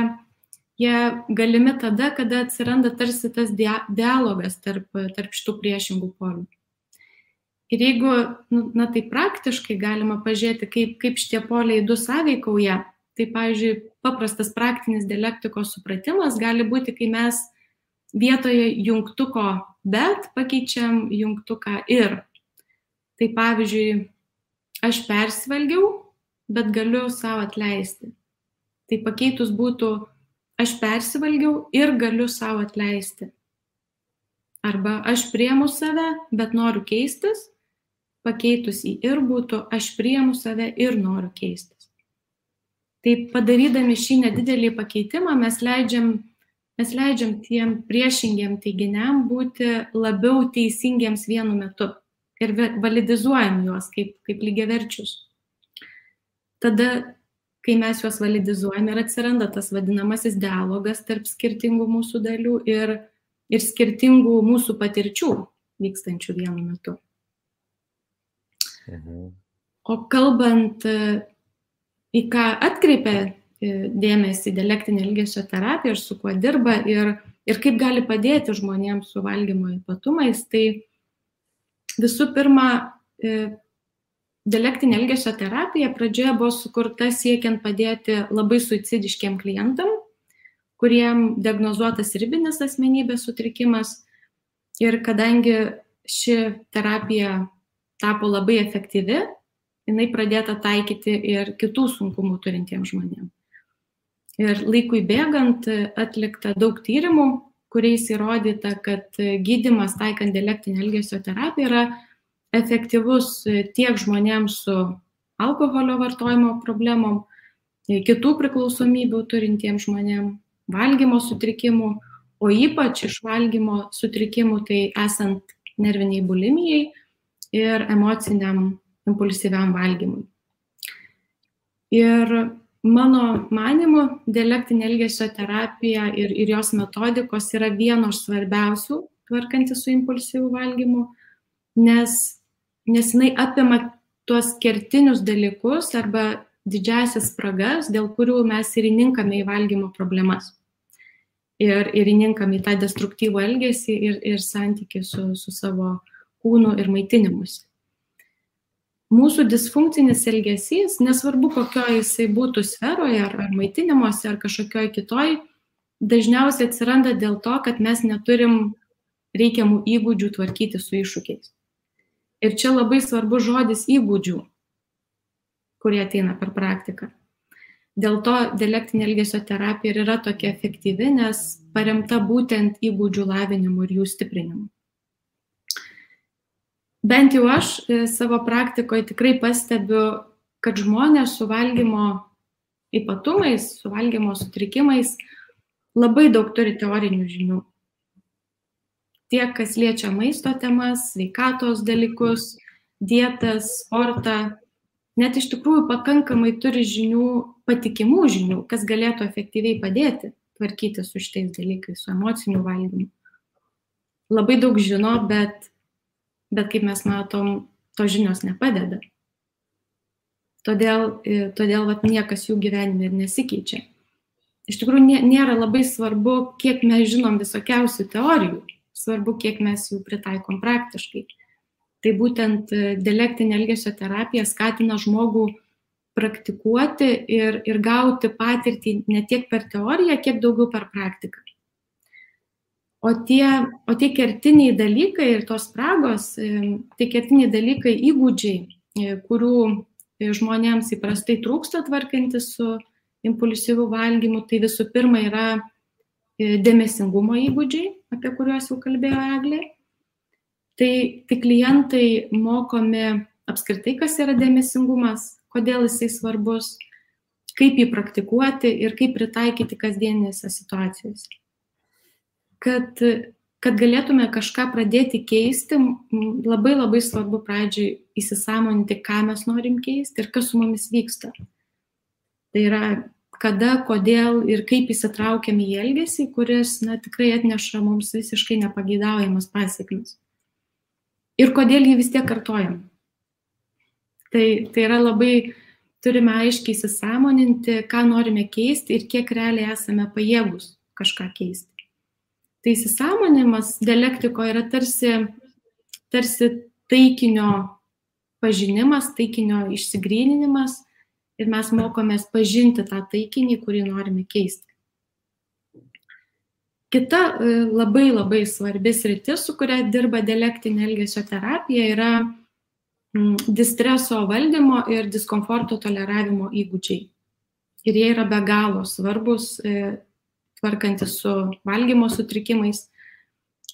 jie galimi tada, kada atsiranda tarsi tas dialogas tarp, tarp šitų priešingų polių. Ir jeigu, nu, na tai praktiškai galima pažiūrėti, kaip, kaip šitie poliai du sąveikauja, tai, pavyzdžiui, paprastas praktinis dialektikos supratimas gali būti, kai mes vietoje jungtuko bet pakeičiam jungtuką ir. Tai pavyzdžiui, aš persvalgiau, bet galiu savo atleisti. Tai pakeitus būtų, aš persivalgiau ir galiu savo atleisti. Arba aš priemu save, bet noriu keistis, pakeitus į ir būtų aš priemu save ir noriu keistis. Tai padarydami šį nedidelį pakeitimą mes leidžiam, mes leidžiam tiem priešingiem teiginiam būti labiau teisingiems vienu metu ir validizuojam juos kaip, kaip lygiaverčius. Tada, kai mes juos validizuojam ir atsiranda tas vadinamasis dialogas tarp skirtingų mūsų dalių ir, ir skirtingų mūsų patirčių vykstančių vienu metu. Mhm. O kalbant, e, į ką atkreipia e, dėmesį dialektinė elgesio terapija ir su kuo dirba ir, ir kaip gali padėti žmonėms su valgymo ypatumais, tai visų pirma, e, dialektinė elgesio terapija pradžioje buvo sukurta siekiant padėti labai suicidiškiem klientam, kuriem diagnozuotas ribinis asmenybės sutrikimas. Ir kadangi ši terapija tapo labai efektyvi, jinai pradėta taikyti ir kitų sunkumų turintiems žmonėms. Ir laikui bėgant atlikta daug tyrimų, kuriais įrodyta, kad gydimas taikant dialektinę elgesio terapiją yra efektyvus tiek žmonėms su alkoholio vartojimo problemom, kitų priklausomybių turintiems žmonėms, valgymo sutrikimų, o ypač iš valgymo sutrikimų, tai esant nerviniai bulimijai, ir emociniam impulsyviam valgymui. Ir mano manimu, dialektinė elgesio terapija ir, ir jos metodikos yra vienos svarbiausių tvarkantis su impulsyviu valgymu, nes, nes jinai apima tuos kertinius dalykus arba didžiasias spragas, dėl kurių mes ir įninkame į valgymo problemas. Ir, ir įninkame į tą destruktyvų elgesį ir, ir santykių su, su savo kūnu ir maitinimusi. Mūsų disfunkcinis elgesys, nesvarbu kokioje jisai būtų sferoje, ar, ar maitinimuose, ar kažkokioje kitoj, dažniausiai atsiranda dėl to, kad mes neturim reikiamų įgūdžių tvarkyti su iššūkiais. Ir čia labai svarbu žodis įgūdžių, kurie ateina per praktiką. Dėl to dialektinė elgesio terapija ir yra tokia efektyvi, nes paremta būtent įgūdžių lavinimu ir jų stiprinimu bent jau aš e, savo praktikoje tikrai pastebiu, kad žmonės su valgymo ypatumais, su valgymo sutrikimais labai daug turi teorinių žinių. Tiek, kas liečia maisto temas, sveikatos dalykus, dietas, sportą, net iš tikrųjų pakankamai turi žinių, patikimų žinių, kas galėtų efektyviai padėti tvarkyti su šitais dalykais, su emociniu valgymu. Labai daug žino, bet, bet kaip mes matom, to žinios nepadeda. Todėl, e, todėl vat, niekas jų gyvenime ir nesikeičia. Iš tikrųjų, nėra labai svarbu, kiek mes žinom visokiausių teorijų, svarbu, kiek mes jų pritaikom praktiškai. Tai būtent e, dialektinė elgesio terapija skatina žmogų praktikuoti ir, ir gauti patirtį ne tiek per teoriją, kiek daugiau per praktiką. O tie, o tie kertiniai dalykai ir tos spragos, e, tie kertiniai dalykai, įgūdžiai, e, kurių žmonėms įprastai trūksta tvarkantis su impulsyviu valgymu, tai visų pirma yra e, dėmesingumo įgūdžiai, apie kuriuos jau kalbėjo Eglė. Tai, tai klientai mokomi apskritai, kas yra dėmesingumas, kodėl jisai svarbus, kaip jį praktikuoti ir kaip pritaikyti kasdieninėse situacijose. Kad, kad galėtume kažką pradėti keisti, labai labai svarbu pradžiai įsisamoninti, ką mes norim keisti ir kas su mumis vyksta. Tai yra, kada, kodėl ir kaip įsitraukiam į elgesį, kuris na, tikrai atneša mums visiškai nepageidaujamas pasiekmes. Ir kodėl jį vis tiek kartojam. Tai, tai yra labai, turime aiškiai įsisamoninti, ką norime keisti ir kiek realiai esame pajėgus kažką keisti. Tai įsisamonimas dialektiko yra tarsi, tarsi taikinio pažinimas, taikinio išsigryninimas ir mes mokomės pažinti tą taikinį, kurį norime keisti. Kita e, labai labai svarbis rytis, su kuria dirba dialektinė elgesio terapija, yra Mm, distreso valdymo ir diskomforto toleravimo įgūdžiai. Ir jie yra be galo svarbus, e, tvarkantis su valgymo sutrikimais,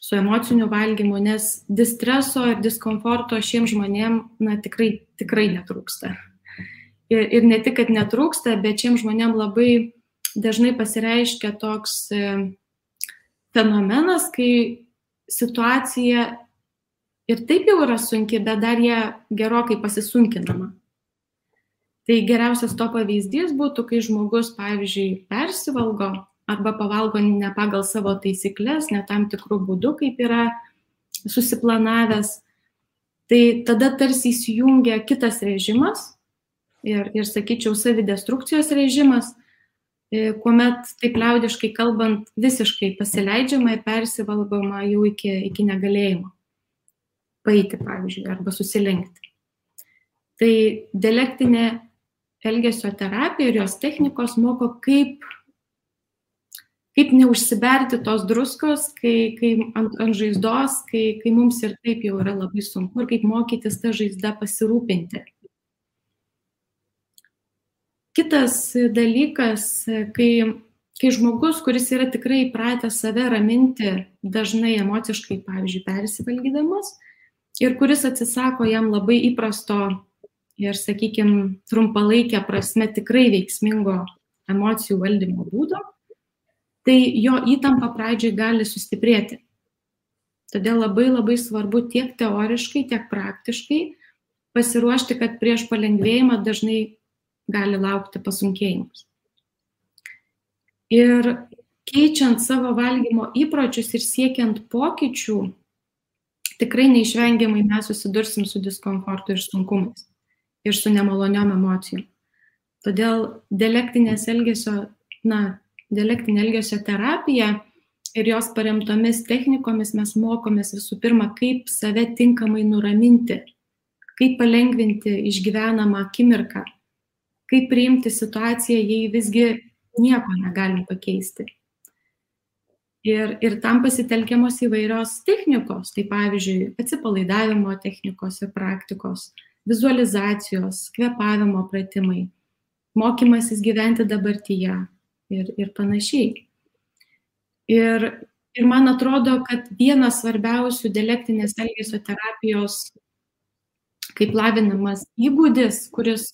su emociniu valgymu, nes distreso ir diskomforto šiems žmonėm na, tikrai, tikrai netrūksta. Ir, ir ne tik, kad netrūksta, bet šiems žmonėm labai dažnai pasireiškia toks e, fenomenas, kai situacija ir taip jau yra sunki, bet dar jie gerokai pasisunkinama. Tai geriausias to pavyzdys būtų, kai žmogus, pavyzdžiui, persivalgo arba pavalgo ne pagal savo taisyklės, ne tam tikrų būdų, kaip yra susiplanavęs, tai tada tarsi įsijungia kitas režimas ir, ir sakyčiau, savidestrukcijos režimas, e, kuomet, taip liaudiškai kalbant, visiškai pasileidžiama ir persivalgoma jau iki, iki negalėjimo paeiti, pavyzdžiui, arba susilenkti. Tai dialektinė elgesio terapija ir jos technikos moko, kaip, kaip neužsiberti tos druskos, kai, kai ant, ant žaizdos, kai, kai mums ir taip jau yra labai sunku ir kaip mokytis tą žaizdą pasirūpinti. Kitas dalykas, kai, kai žmogus, kuris yra tikrai įpratęs save raminti, dažnai emociškai, pavyzdžiui, persivalgydamas, ir kuris atsisako jam labai įprasto ir, sakykime, trumpalaikę prasme tikrai veiksmingo emocijų valdymo būdo, tai jo įtampa pradžiai gali sustiprėti. Todėl labai labai svarbu tiek teoriškai, tiek praktiškai pasiruošti, kad prieš palengvėjimą dažnai gali laukti pasunkėjimus. Ir keičiant savo valgymo įpročius ir siekiant pokyčių, tikrai neišvengiamai mes susidursim su diskomfortu ir sunkumais ir su nemaloniom emocijom. Todėl dialektinės elgesio, na, dialektinė elgesio terapija ir jos paremtomis technikomis mes mokomės visų pirma, kaip save tinkamai nuraminti, kaip palengvinti išgyvenamą akimirką, kaip priimti situaciją, jei visgi nieko negalim pakeisti. Ir, ir tam pasitelkiamos įvairios technikos, tai pavyzdžiui, atsipalaidavimo technikos ir praktikos, vizualizacijos, kvepavimo pratimai, mokymasis gyventi dabartyje ir, ir panašiai. Ir, ir man atrodo, kad vienas svarbiausių dialektinės elgesio terapijos kaip lavinamas įgūdis, kuris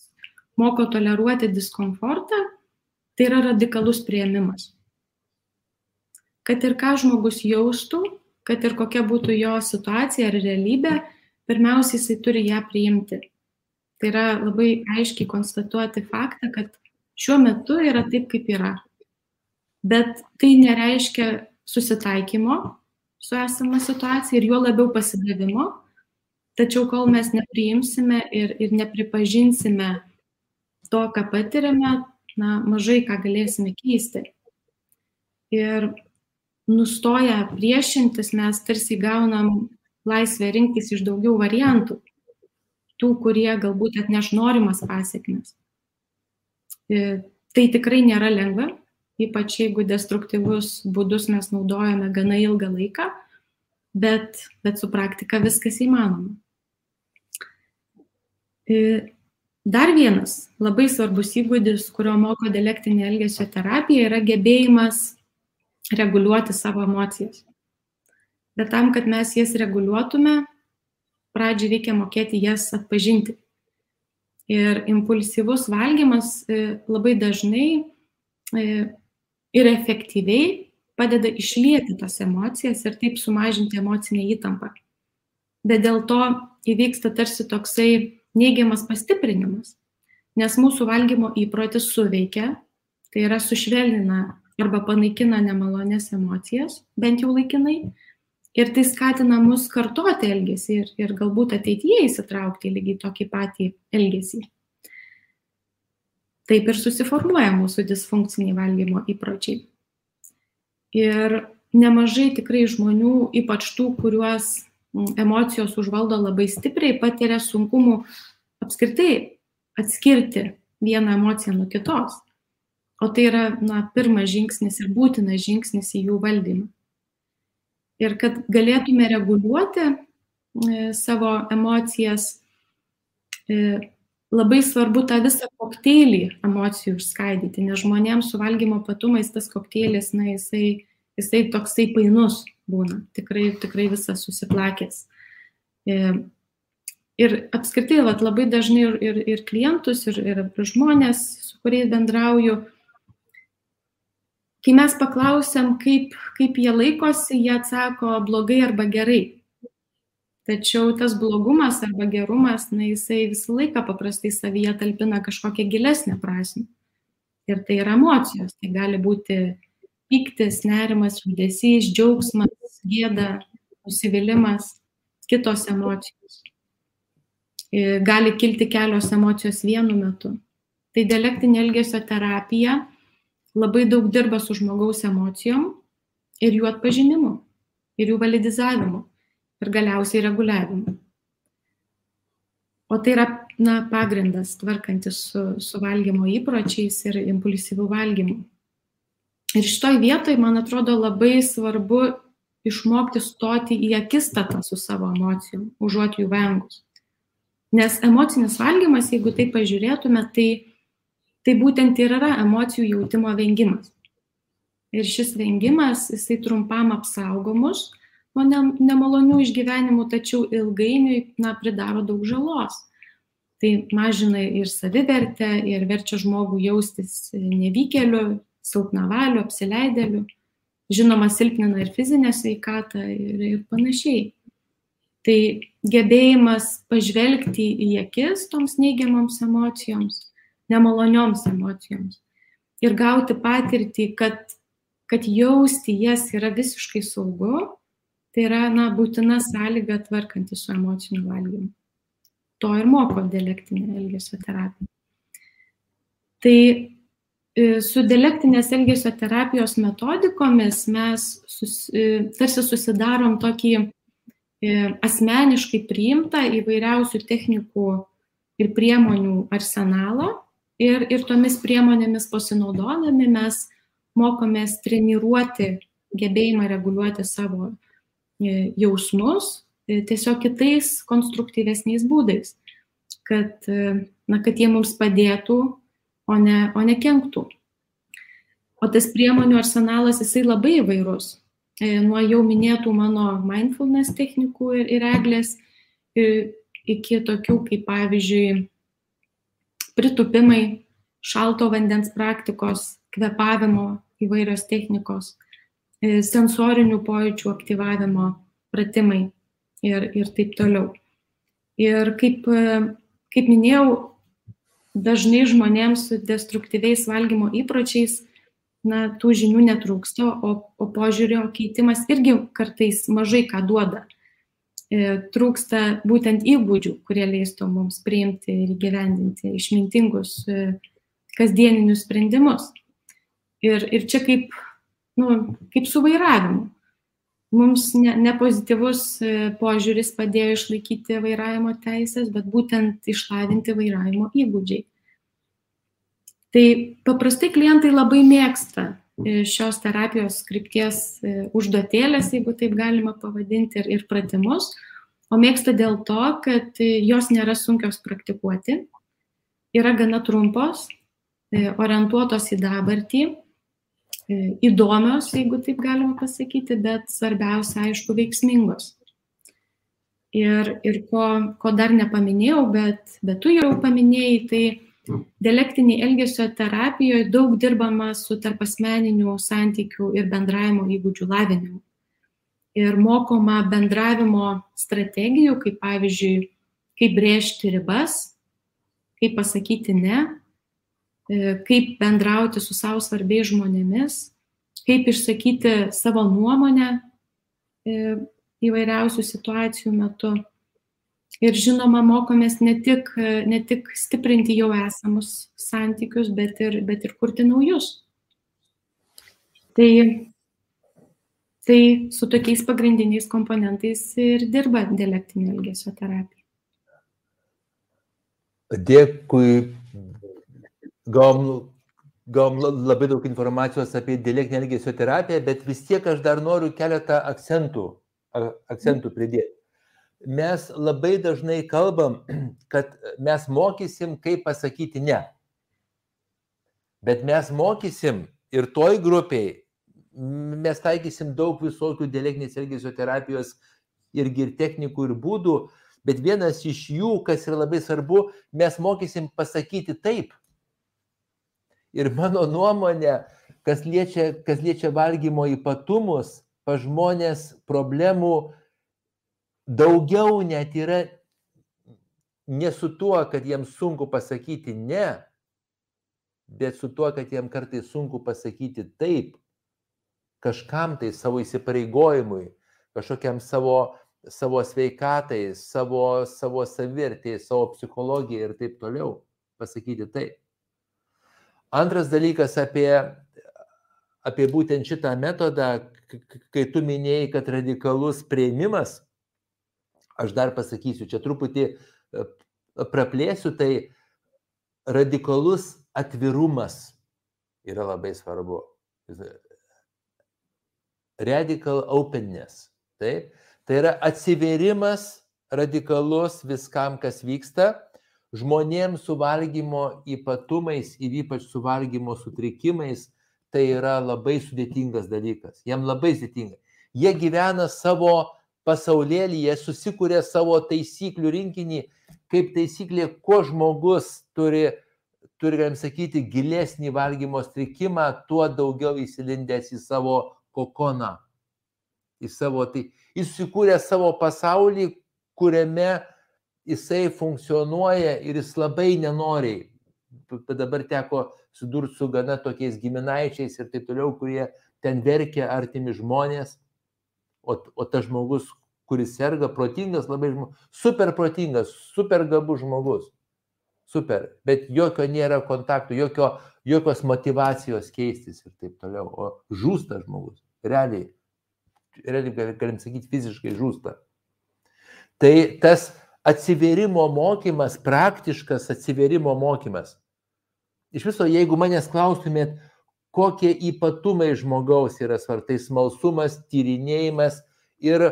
moko toleruoti diskomfortą, tai yra radikalus prieimimas kad ir ką žmogus jaustų, kad ir kokia būtų jo situacija ar realybė, pirmiausia, jisai turi ją priimti. Tai yra labai aiškiai konstatuoti faktą, kad šiuo metu yra taip, kaip yra. Bet tai nereiškia susitaikymo su esama situacija ir juo labiau pasidavimo. Tačiau kol mes nepriimsime ir, ir nepripažinsime to, ką patiriame, na, mažai ką galėsime keisti. Ir nustoję priešintis mes tarsi gaunam laisvę rinktis iš daugiau variantų, tų, kurie galbūt atneš norimas pasiekmes. E, tai tikrai nėra lengva, ypač jeigu destruktyvus būdus mes naudojame gana ilgą laiką, bet, bet su praktika viskas įmanoma. E, dar vienas labai svarbus įgūdis, kurio moko dialektinė elgesio terapija, yra gebėjimas reguliuoti savo emocijas. Bet tam, kad mes jas reguliuotume, pradžiai reikia mokėti jas atpažinti. Ir impulsyvus valgymas e, labai dažnai e, ir efektyviai padeda išlieti tas emocijas ir taip sumažinti emocinę įtampą. Bet dėl to įvyksta tarsi toksai neigiamas pastiprinimas, nes mūsų valgymo įprotis suveikia, tai yra sušvelnina arba panaikina nemalonės emocijas, bent jau laikinai, Ir tai skatina mus kartoti elgesį ir, ir galbūt ateityje įsitraukti lygiai tokį patį elgesį. Taip ir susiformuoja mūsų disfunkciniai valgymo įpročiai. Ir nemažai tikrai žmonių, ypač tų, kuriuos emocijos užvaldo labai stipriai, patiria sunkumų apskritai atskirti vieną emociją nuo kitos. O tai yra na, pirmas žingsnis ir būtinas žingsnis į jų valdymą. Ir kad galėtume reguliuoti e, savo emocijas, e, labai svarbu tą visą kokteilį emocijų išskaidyti, nes žmonėms su valgymo patumais tas kokteilis, na, jisai, jisai toksai painus būna, tikrai, tikrai visas susiplakęs. E, ir apskritai, vat, labai dažnai ir, ir, ir klientus, ir, ir žmonės, su kuriais bendrauju, Kai mes paklausėm, kaip, kaip jie laikosi, jie atsako blogai arba gerai. Tačiau tas blogumas arba gerumas, na, jisai visą laiką paprastai savyje talpina kažkokią gilesnę prasme. Ir tai yra emocijos. Tai gali būti piktis, nerimas, liūdėsys, džiaugsmas, gėda, nusivylimas, kitos emocijos. Gali kilti kelios emocijos vienu metu. Tai dialektinė elgesio terapija labai daug dirba su žmogaus emocijom ir jų atpažinimu, ir jų validizavimu, ir galiausiai reguliavimu. O tai yra na, pagrindas tvarkantis su, su valgymo įpročiais ir impulsyvių valgymu. Ir šitoj vietoj, man atrodo, labai svarbu išmokti stoti į akistatą su savo emocijom, užuot jų vengus. Nes emocinis valgymas, jeigu tai pažiūrėtume, tai tai būtent ir yra emocijų jautimo vengimas. Ir šis vengimas, jisai trumpam apsaugo mus nuo ne, nemalonių išgyvenimų, tačiau ilgainiui, na, pridaro daug žalos. Tai mažina ir savivertę, ir verčia žmogų jaustis nevykėliu, silpnavaliu, apsileidėliu. Žinoma, silpnina ir fizinę sveikatą ir, ir panašiai. Tai gebėjimas pažvelgti į akis toms neigiamoms emocijoms nemalonioms emocijoms. Ir gauti patirtį, kad, kad jausti jas yra visiškai saugu, tai yra na, būtina sąlyga tvarkantis su emociniu valgymu. To ir moko dialektinė elgesio terapija. Tai e, su dialektinės elgesio terapijos metodikomis mes sus, e, tarsi susidarom tokį e, asmeniškai priimtą įvairiausių technikų ir priemonių arsenalą, Ir, ir tomis priemonėmis pasinaudodami mes mokomės treniruoti gebėjimą reguliuoti savo e, jausmus e, tiesiog kitais konstruktyvesniais būdais, kad, e, na, kad jie mums padėtų, o ne, o ne kenktų. O tas priemonių arsenalas jisai labai įvairus. Nuo jau minėtų mano mindfulness technikų ir, ir eglės iki tokių kaip pavyzdžiui pritupimai, šalto vandens praktikos, kvepavimo įvairios technikos, e, sensorinių pojūčių aktyvavimo pratimai ir, ir taip toliau. Ir kaip, e, kaip minėjau, dažnai žmonėms su destruktyviais valgymo įpročiais, na, tų žinių netrūksta, o, o požiūrio keitimas irgi kartais mažai ką duoda. E, trūksta būtent įgūdžių, kurie leistų mums priimti ir gyvendinti išmintingus e, kasdieninius sprendimus. Ir, ir čia kaip, nu, kaip su vairavimu mums ne, ne pozityvus e, požiūris padėjo išlaikyti vairavimo teisės, bet būtent išlavinti vairavimo įgūdžiai. Tai paprastai klientai labai mėgsta šios terapijos skripties e, užduotėlės, jeigu taip galima pavadinti, ir, ir pratimus, o mėgsta dėl to, kad jos nėra sunkios praktikuoti, yra gana trumpos, orientuotos į dabartį E, įdomios, jeigu taip galima pasakyti, bet svarbiausia, aišku, veiksmingos. Ir, ir ko, ko dar nepaminėjau, bet, bet tu jau paminėjai, tai dialektiniai elgesio terapijoje daug dirbama su tarpasmeninių santykių ir bendravimo įgūdžių lavinimu. Ir mokoma bendravimo strategijų, kaip pavyzdžiui, kaip brėžti ribas, kaip pasakyti ne, E, kaip bendrauti su savo svarbiais žmonėmis, kaip išsakyti savo nuomonę e, įvairiausių situacijų metu. Ir žinoma, mokomės ne tik, ne tik stiprinti jau esamus santykius, bet ir, bet ir kurti naujus. Tai, tai su tokiais pagrindiniais komponentais ir dirba dialektinė elgesio terapija. Dėkui gavom, gavom labai daug informacijos apie dialektinę elgesio terapiją, bet vis tiek aš dar noriu keletą akcentų, akcentų pridėti. Mes labai dažnai kalbam, kad mes mokysim, kaip pasakyti ne. Bet mes mokysim ir toj grupiai, mes taikysim daug visokių dialektinės elgesio terapijos irgi ir technikų ir būdų, bet vienas iš jų, kas yra labai svarbu, mes mokysim pasakyti taip. Ir mano nuomonė, kas liečia, kas liečia valgymo ypatumus, pa žmonės problemų daugiau net yra ne su tuo, kad jiems sunku pasakyti ne, bet su tuo, kad jiems kartais sunku pasakyti taip, kažkam tai savo įsipareigojimui, kažkokiam savo, savo sveikatai, savo, savo savirtėjai, savo psichologijai ir taip toliau pasakyti taip. Antras dalykas apie, apie būtent šitą metodą, kai tu minėjai, kad radikalus prieimimas, aš dar pasakysiu, čia truputį e, praplėsiu, tai radikalus atvirumas yra labai svarbu. Radical openness. Taip? Tai yra atsiverimas radikalus viskam, kas vyksta žmonėms su valgymo ypatumais ir ypač su valgymo sutrikimais tai yra labai sudėtingas dalykas. Jiem labai sudėtinga. Jie gyvena savo pasaulėlį, jie susikūrė savo taisyklių rinkinį, kaip taisyklė, kuo žmogus turi, turi, galim sakyti, gilesnį valgymo sutrikimą, tuo daugiau įsilindęs į savo kokoną. Į savo, tai, jis susikūrė savo pasaulį, kuriame jisai funkcionuoja ir jis labai nenoriai. Dabar teko sudurti su gana tokiais giminaičiais ir taip toliau, kurie ten verkia artimi žmonės, o, o tas žmogus, kuris serga, protingas, labai žmogus, super protingas, super gabus žmogus. Super, bet jokio nėra kontaktų, jokio, jokios motivacijos keistis ir taip toliau. O žūsta žmogus, realiai, realiai galim sakyti, fiziškai žūsta. Tai tas atsiverimo mokymas, praktiškas atsiverimo mokymas. Iš viso, jeigu manęs klaustumėt, kokie ypatumai žmogaus yra svartai smalsumas, tyrinėjimas ir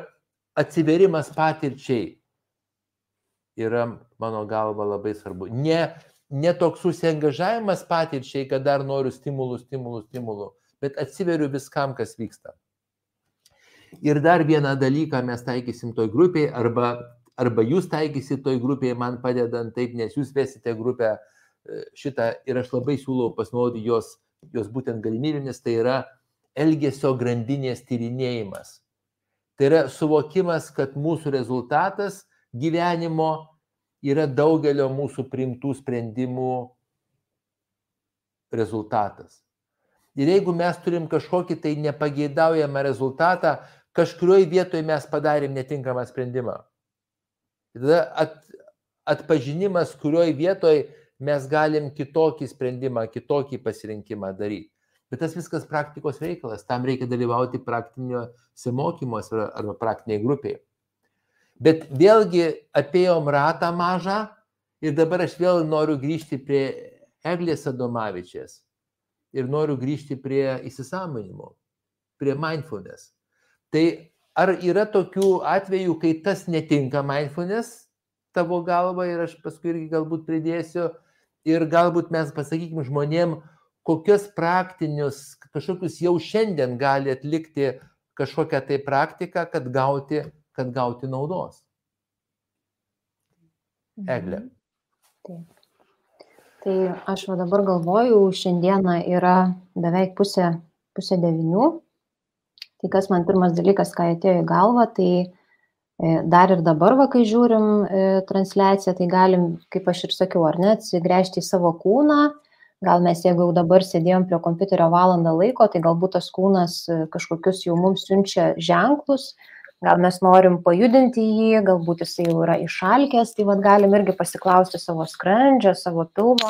atsiverimas patirčiai yra mano galva labai svarbu. Ne, ne toks užsiengažavimas patirčiai, kad dar noriu stimulų, stimulų, stimulų, bet atsiveriu viskam, kas vyksta. Ir dar vieną dalyką mes taikysim toj grupiai arba arba jūs taikysit toj grupėje man padedant taip, nes jūs vesite grupę e, šitą ir aš labai siūlau pasinaudoti jos, jos būtent galimybėmis, tai yra elgesio grandinės tyrinėjimas. Tai yra suvokimas, kad mūsų rezultatas gyvenimo yra daugelio mūsų priimtų sprendimų rezultatas. Ir jeigu mes turim kažkokį tai nepageidaujamą rezultatą, kažkurioje vietoje mes padarėm netinkamą sprendimą. Tada at, atpažinimas, kurioje vietoje mes galim kitokį sprendimą, kitokį pasirinkimą daryti. Bet tas viskas praktikos reikalas, tam reikia dalyvauti praktiniuose mokymuose arba praktiniai grupiai. Bet vėlgi apėjom ratą mažą ir dabar aš vėl noriu grįžti prie Eglės Adomavičės ir noriu grįžti prie įsisamonimo, prie mindfulness. Tai ar yra tokių atvejų, kai tas netinka mindfulness tavo galva ir aš paskui irgi galbūt pridėsiu ir galbūt mes pasakykim žmonėm, kokius praktinius, kažkokius jau šiandien gali atlikti kažkokią tai praktiką, kad gauti, kad gauti naudos. Eglė. Mhm. Taip. Tai aš dabar galvoju, šiandieną yra beveik pusė, pusė devinių. Tai kas man pirmas dalykas, ką atėjo į galvą, tai dar ir dabar, va, kai žiūrim e, transliaciją, tai galim, kaip aš ir sakiau, ar ne, atsigręžti į savo kūną. Gal mes, jeigu jau dabar sėdėjom prie kompiuterio valandą laiko, tai galbūt tas kūnas e, kažkokius jau mums siunčia ženklus, gal mes norim pajudinti jį, galbūt jisai jau yra išalkęs, tai vad galim irgi pasiklausti savo skrandžio, savo pilvo,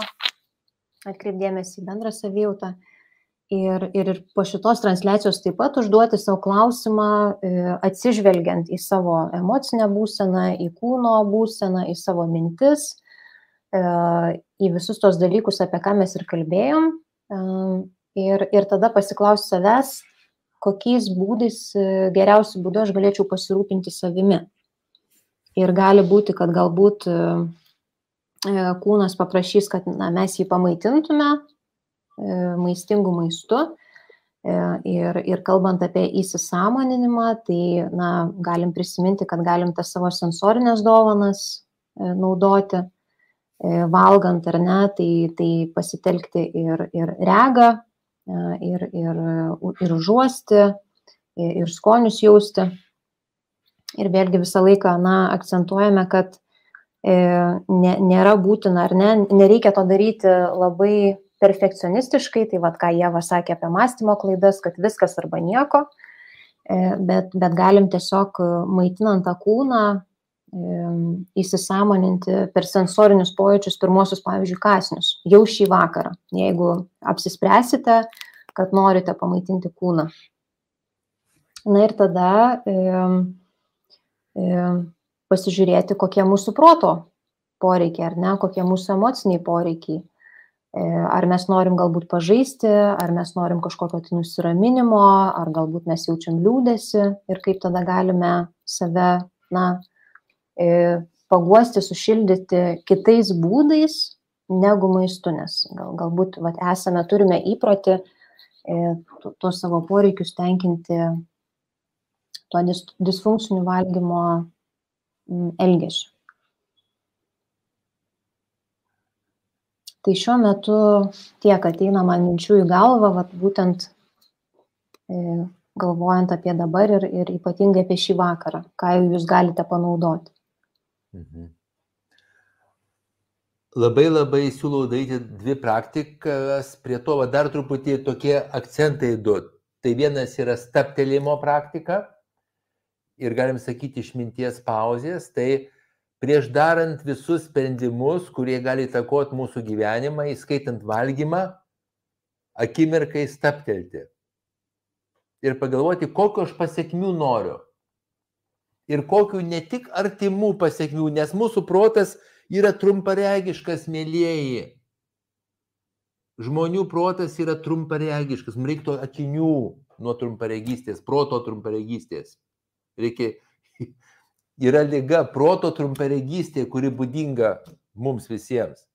atkreipdėmėsi į bendrą savijautą. Ir, ir, ir po šitos transliacijos taip pat užduoti savo klausimą, e, atsižvelgiant į savo emocinę būseną, į kūno būseną, į savo mintis, e, į visus tos dalykus, apie ką mes ir kalbėjom. E, ir, ir tada pasiklausti savęs, kokiais būdais geriausiu būdu aš galėčiau pasirūpinti savimi. Ir gali būti, kad galbūt kūnas paprašys, kad na, mes jį pamaitintume maistingų maistų. Ir, ir kalbant apie įsisamoninimą, tai na, galim prisiminti, kad galim tas savo sensorinės dovanas naudoti, valgant ar ne, tai, tai pasitelkti ir, ir regą, ir, ir, ir užuosti, ir skonius jausti. Ir vėlgi visą laiką, na, akcentuojame, kad e, ne, nėra būtina ar ne, nereikia to daryti labai perfekcionistiškai, tai vad ką Jėva sakė apie mąstymo klaidas, kad viskas arba nieko, e, bet, bet galim tiesiog maitinant tą kūną, įsisamoninti per sensorinius pojūčius pirmosius, pavyzdžiui, kasnius, jau šį vakarą, jeigu apsispręsite, kad norite pamaitinti kūną. Na ir tada e, e, pasižiūrėti, kokie mūsų proto poreikiai, ar ne, kokie mūsų emociniai poreikiai. E, ar mes norim galbūt pažaisti, ar mes norim kažkokio tai nusiraminimo, ar galbūt mes jaučiam liūdėsi ir kaip tada galime save, na, E, paguosti, sušildyti kitais būdais negu maistu, nes gal, galbūt vat, esame, turime įprotį e, tuos savo poreikius tenkinti tuo dis, disfunkciniu valgymo elgesiu. Tai šiuo metu tiek ateina man minčių į galvą, vat, būtent e, galvojant apie dabar ir, ir ypatingai apie šį vakarą, ką jūs galite panaudoti. Mhm. Labai labai siūlau daryti dvi praktikas, prie to va, dar truputį tokie akcentai du. Tai vienas yra staptelėjimo praktika ir galim sakyti išminties pauzės, tai prieš darant visus sprendimus, kurie gali įtakoti mūsų gyvenimą, įskaitant valgymą, akimirkai staptelti ir pagalvoti, kokio aš pasiekmių noriu ir kokių ne tik artimų pasiekmių, nes mūsų protas yra trumparegiškas, mėlyjeji. Žmonių protas yra trumparegiškas, mums reiktų akinių nuo trumparegystės, proto trumparegystės. Reikia, yra lyga proto trumparegystė, kuri būdinga mums visiems.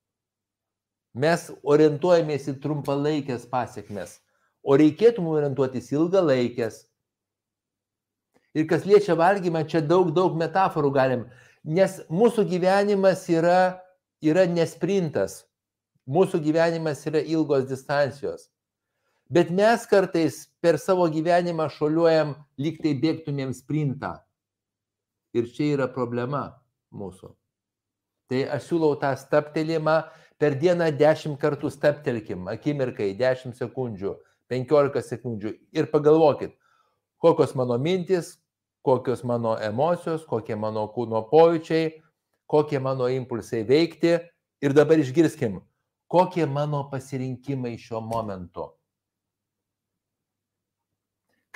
Mes orientuojamės į trumpalaikės pasiekmes, o reikėtų mums orientuotis ilgalaikės, Ir kas liečia valgymą, čia daug, daug metaforų galim, nes mūsų gyvenimas yra, yra nesprintas, mūsų gyvenimas yra ilgos distancijos. Bet mes kartais per savo gyvenimą šoliuojam, lyg tai bėgtumėm sprintą. Ir čia yra problema mūsų. Tai aš siūlau tą staptelimą per dieną 10 kartų staptelkim, akimirkai 10 sekundžių, 15 sekundžių ir pagalvokit, kokios mano mintis, kokios mano emocijos, kokie mano kūno pojūčiai, kokie mano impulsai veikti ir dabar išgirskim, kokie mano pasirinkimai šiuo momentu.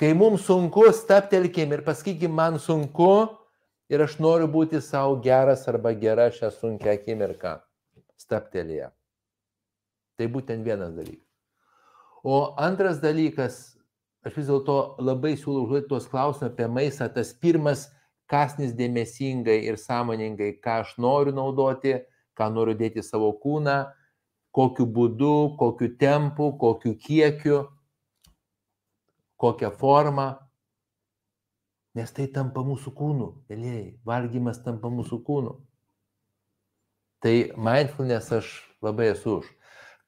Kai mums sunku, staptelkim ir pasakykim, man sunku ir aš noriu būti savo geras arba gera šią sunkę akimirką. Staptelėje. Tai būtent vienas dalykas. O antras dalykas, aš vis dėlto labai siūlau užduoti tuos klausimus apie maistą. Tas pirmas, kasnis dėmesingai ir sąmoningai, ką aš noriu naudoti, ką noriu dėti savo kūną, kokiu būdu, kokiu tempu, kokiu kiekiu, kokią formą. Nes tai tampa mūsų kūnu, mėlyjei, valgymas tampa mūsų kūnu. Tai mindfulness aš labai esu už.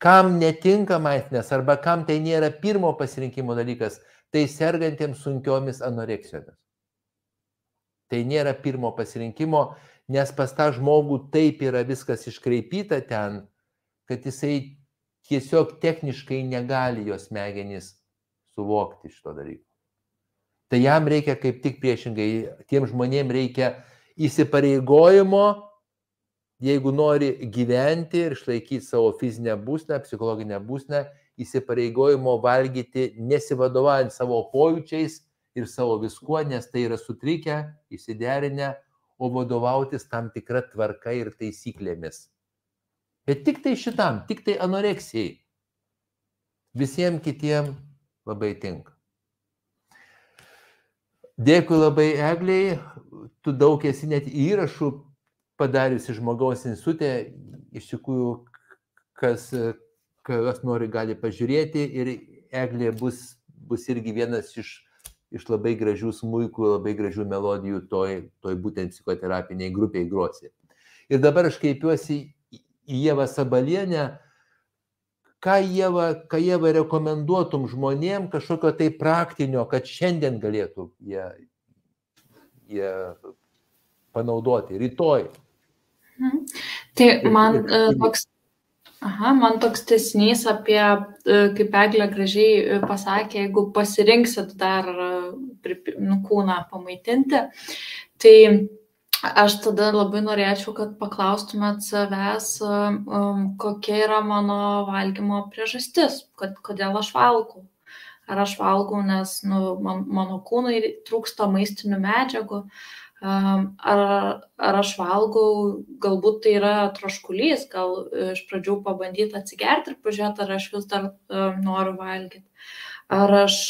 Kam netinka mindfulness arba kam tai nėra pirmo pasirinkimo dalykas, tai sergantiems sunkiomis anoreksijomis. Tai nėra pirmo pasirinkimo, nes pas tą žmogų taip yra viskas iškreipyta ten, kad jisai tiesiog techniškai negali jos smegenys suvokti šito dalyko. Tai jam reikia kaip tik priešingai, tiem žmonėm reikia įsipareigojimo, jeigu nori gyventi ir išlaikyti savo fizinę būsnę, psichologinę būsnę, įsipareigojimo valgyti nesivadovaujant savo pojūčiais ir savo viskuo, nes tai yra sutrikę, įsiderinę, o vadovautis tam tikra tvarka ir taisyklėmis. Bet tik tai šitam, tik tai anoreksijai. Visiems kitiem labai tinka. Dėkui labai Egliai, tu daug esi net įrašų padariusi žmogaus institutė, iš tikrųjų, kas, kas nori, gali pažiūrėti ir Eglė bus, bus irgi vienas iš, iš labai gražių smūkų, labai gražių melodijų toj, toj būtent psichoterapiniai grupiai grosi. Ir dabar aš kreipiuosi į Jėvą Sabalienę, ką Jėva, ką Jėva rekomenduotum žmonėm kažkokio tai praktinio, kad šiandien galėtų jie, jie panaudoti, rytoj. Mhm. Tai man ir, toks, aha, man toks tesnys apie, kaip Eglė gražiai pasakė, jeigu pasirinksit dar nu, kūną pamaitinti, tai Aš tada labai norėčiau, kad paklaustumėt savęs, um, kokia yra mano valgymo priežastis, kad, kodėl aš valgau. Ar aš valgau, nes nu, man, mano kūnui trūksta maistinių medžiagų, um, ar, ar aš valgau, galbūt tai yra troškulys, gal iš pradžių pabandyti atsigerti ir pažiūrėti, ar aš vis dar um, noriu valgyti. Ar aš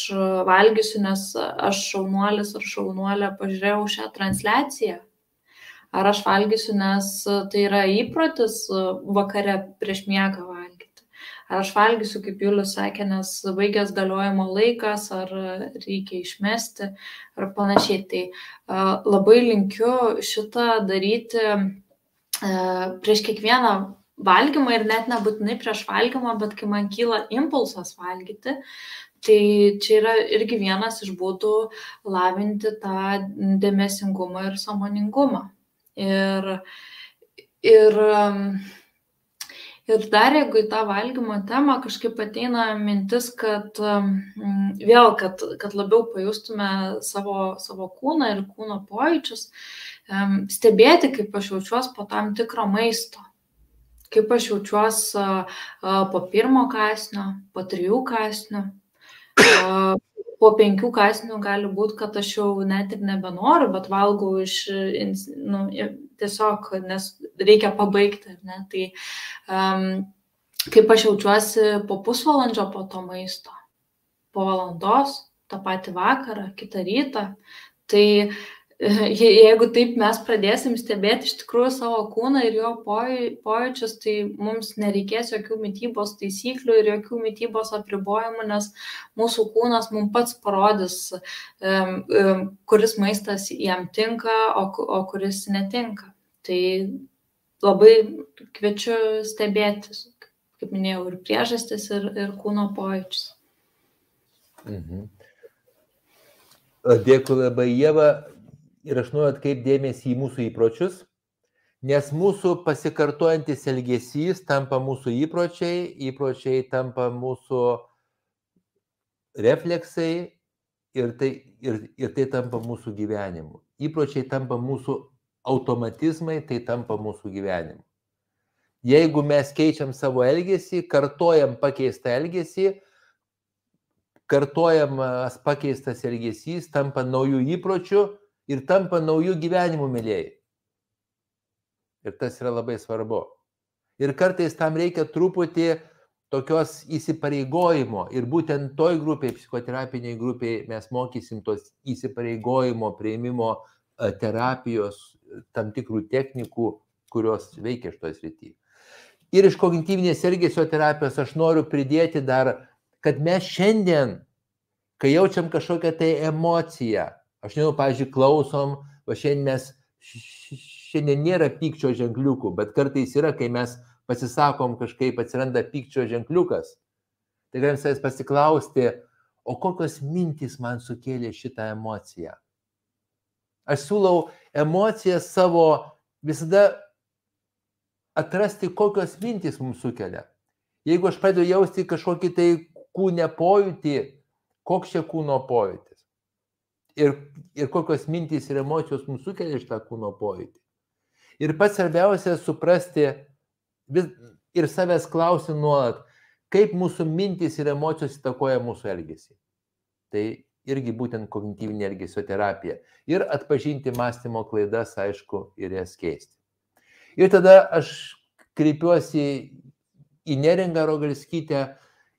valgysiu, nes aš šaunuolis ar šaunuolė pažiūrėjau šią transliaciją ar aš valgysiu, nes e, tai yra įprotis e, vakare prieš miegą valgyti. Ar aš valgysiu, kaip Julius sakė, nes baigęs galiojimo laikas, ar reikia išmesti, ar panašiai. Tai e, labai linkiu šitą daryti prieš kiekvieną valgymą ir net nebūtinai prieš valgymą, bet kai man kyla impulsas valgyti, Tai čia yra irgi vienas iš būdų lavinti tą dėmesingumą ir samoningumą. Ir, ir, ir dar jeigu į tą valgymo temą kažkaip ateina mintis, kad vėl, kad, kad labiau pajustume savo, savo kūną ir kūno pojūčius, stebėti, kaip aš jaučiuosi po tam tikro maisto. Kaip aš jaučiuosi po pirmo kasnio, po trijų kasnių, po penkių kasnių gali būti, kad aš jau net ir nebenoriu, bet valgau iš, nu, tiesiog, nes reikia pabaigti. Ne? Tai um, kaip aš jaučiuosi po pusvalandžio po to maisto, po valandos, tą patį vakarą, kitą rytą, tai jeigu taip mes pradėsim stebėti iš tikrųjų savo kūną ir jo pojūčius, tai mums nereikės jokių mytybos taisyklių ir jokių mytybos apribojimų, nes mūsų kūnas mums pats parodys, kuris maistas jam tinka, o, o kuris netinka. Tai labai kviečiu stebėti, kaip minėjau, ir priežastis, ir, ir kūno pojūčius. Mhm. Dėkui labai, Jėva ir aš noriu atkreipdėmėsi į mūsų įpročius, Nes mūsų pasikartojantis elgesys tampa mūsų įpročiai, įpročiai tampa mūsų refleksai ir tai, ir, ir tai tampa mūsų gyvenimu. Įpročiai tampa mūsų automatizmai, tai tampa mūsų gyvenimu. Jeigu mes keičiam savo elgesį, kartojam pakeistą elgesį, kartojamas pakeistas elgesys tampa naujų įpročių ir tampa naujų gyvenimų mėlyjei. Ir tas yra labai svarbu. Ir kartais tam reikia truputį tokios įsipareigojimo. Ir būtent toj grupiai, psichoterapiniai grupiai, mes mokysim tos įsipareigojimo, prieimimo terapijos, tam tikrų technikų, kurios veikia šitoje srityje. Ir iš kognityvinės elgesio terapijos aš noriu pridėti dar kad mes šiandien, kai jaučiam kažkokią tai emociją, aš nežinau, pavyzdžiui, klausom, va šiandien mes, šiandien nėra pykčio ženkliukų, bet kartais yra, kai mes pasisakom kažkaip atsiranda pykčio ženkliukas. Tai galim savęs pasiklausti, o kokios mintys man sukėlė šitą emociją. Aš siūlau emociją savo visada atrasti, kokios mintys mums sukelia. Jeigu aš pradedu jausti kažkokį tai kūne pojūtį, koks čia kūno pojūtis. Ir, ir kokios mintys ir emocijos mums sukelia šitą kūno pojūtį. Ir pats svarbiausia suprasti vis, ir savęs klausti nuolat, kaip mūsų mintys ir emocijos įtakoja mūsų elgesį. Tai irgi būtent kognityvinė elgesio terapija. Ir atpažinti mąstymo klaidas, aišku, ir jas keisti. Ir tada aš kreipiuosi į neringą rogalskytę,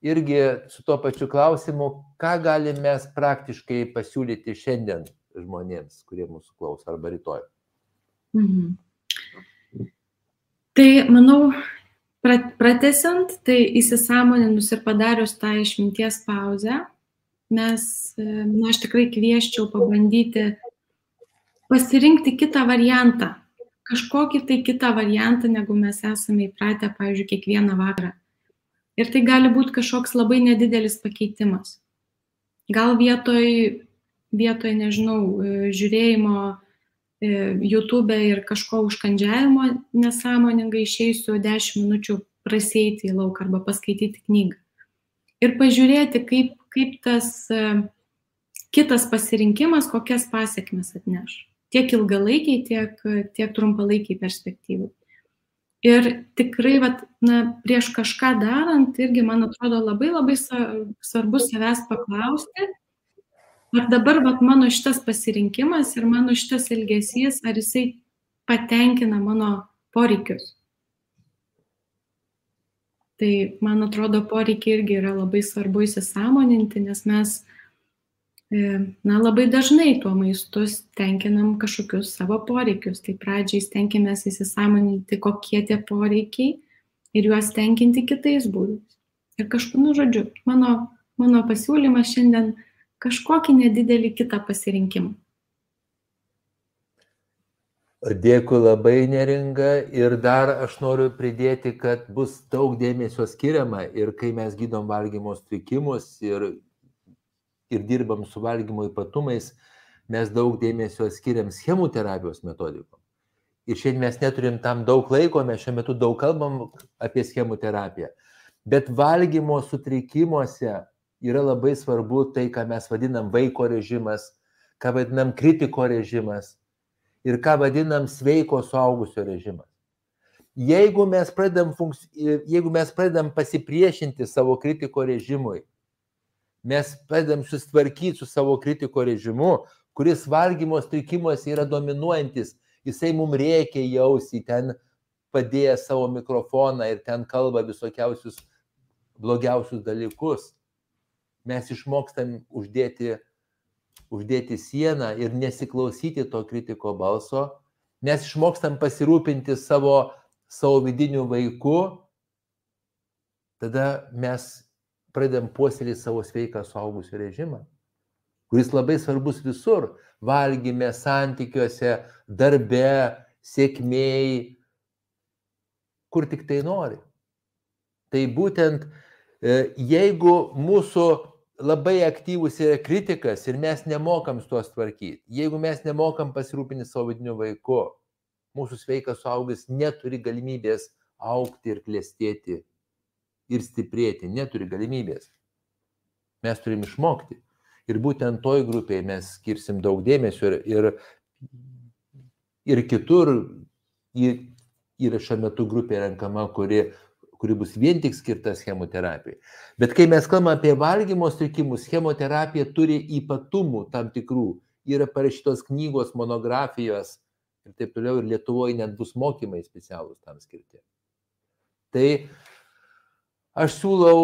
irgi su tuo pačiu klausimu, ką galim mes praktiškai pasiūlyti šiandien žmonėms, kurie mūsų klauso arba rytoj. Mhm. Tai manau, pratesiant, tai įsisamoninus ir padarius tą išminties pauzę, mes, na, aš tikrai kvieščiau pabandyti pasirinkti kitą variantą, kažkokį tai kitą variantą, negu mes esame įpratę, pavyzdžiui, kiekvieną vakarą. Ir tai gali būti kažkoks labai nedidelis pakeitimas. Gal vietoj, vietoj nežinau, e, žiūrėjimo e, YouTube ir kažko užkandžiavimo nesąmoningai išeisiu 10 minučių prasėti į lauką arba paskaityti knygą. Ir pažiūrėti, kaip, kaip tas e, kitas pasirinkimas, kokias pasiekmes atneš. Tiek ilgalaikiai, tiek, tiek trumpalaikiai perspektyvai. Ir tikrai, vat, na, prieš kažką darant, irgi, man atrodo, labai labai svarbu savęs paklausti, ar dabar vat, mano šitas pasirinkimas ir mano šitas elgesys, ar jisai patenkina mano poreikius. Tai, man atrodo, poreikiai irgi yra labai svarbu įsisamoninti, nes mes E, na, labai dažnai tuo maistu tenkinam kažkokius savo poreikius. Tai pradžiai stengiamės įsisamoninti, kokie tie poreikiai ir juos tenkinti kitais būdais. Ir kažkur, nu, žodžiu, mano, mano pasiūlymas šiandien kažkokį nedidelį kitą pasirinkimą. Dėkui labai neringa ir dar aš noriu pridėti, kad bus daug dėmesio skiriama ir kai mes gydom valgymo sutrikimus ir ir dirbam su valgymo ypatumais, mes daug dėmesio skiriam schemų terapijos metodikom. Ir šiandien mes neturim tam daug laiko, mes šiuo metu daug kalbam apie schemų terapiją. Bet valgymo sutrikimuose yra labai svarbu tai, ką mes vadinam vaiko režimas, ką vadinam kritiko režimas ir ką vadinam sveiko suaugusio režimas. Jeigu mes pradedam, jeigu mes pradedam pasipriešinti savo kritiko režimui, mes pradedam susitvarkyti su savo kritiko režimu, kuris valgymo sutrikimuose yra dominuojantis, jisai mums reikia jausi, ten padėję savo mikrofoną ir ten kalba visokiausius blogiausius dalykus. Mes išmokstam uždėti, uždėti sieną ir nesiklausyti to kritiko balso. Mes išmokstam pasirūpinti savo, savo vidiniu vaiku. Tada mes pradedam puoselėti savo sveiką suaugusių režimą, kuris labai svarbus visur - valgyme, santykiuose, darbe, sėkmėjai, kur tik tai nori. Tai būtent e, jeigu mūsų labai aktyvus yra kritikas ir mes nemokam su tuos tvarkyti, jeigu mes nemokam pasirūpinti savo vidiniu vaiku, mūsų sveikas suaugęs neturi galimybės aukti ir klėstėti ir stiprėti, neturi galimybės. Mes turim išmokti. Ir būtent toj grupėje mes skirsim daug dėmesio ir, ir, ir kitur yra šiuo metu grupė renkama, kuri, kuri bus vien tik skirta chemoterapijai. Bet kai mes kalbame apie valgymo sutrikimus, chemoterapija turi ypatumų tam tikrų. Yra parašytos knygos, monografijos ir taip toliau, ir Lietuvoje net bus mokymai specialūs tam skirti. Tai aš siūlau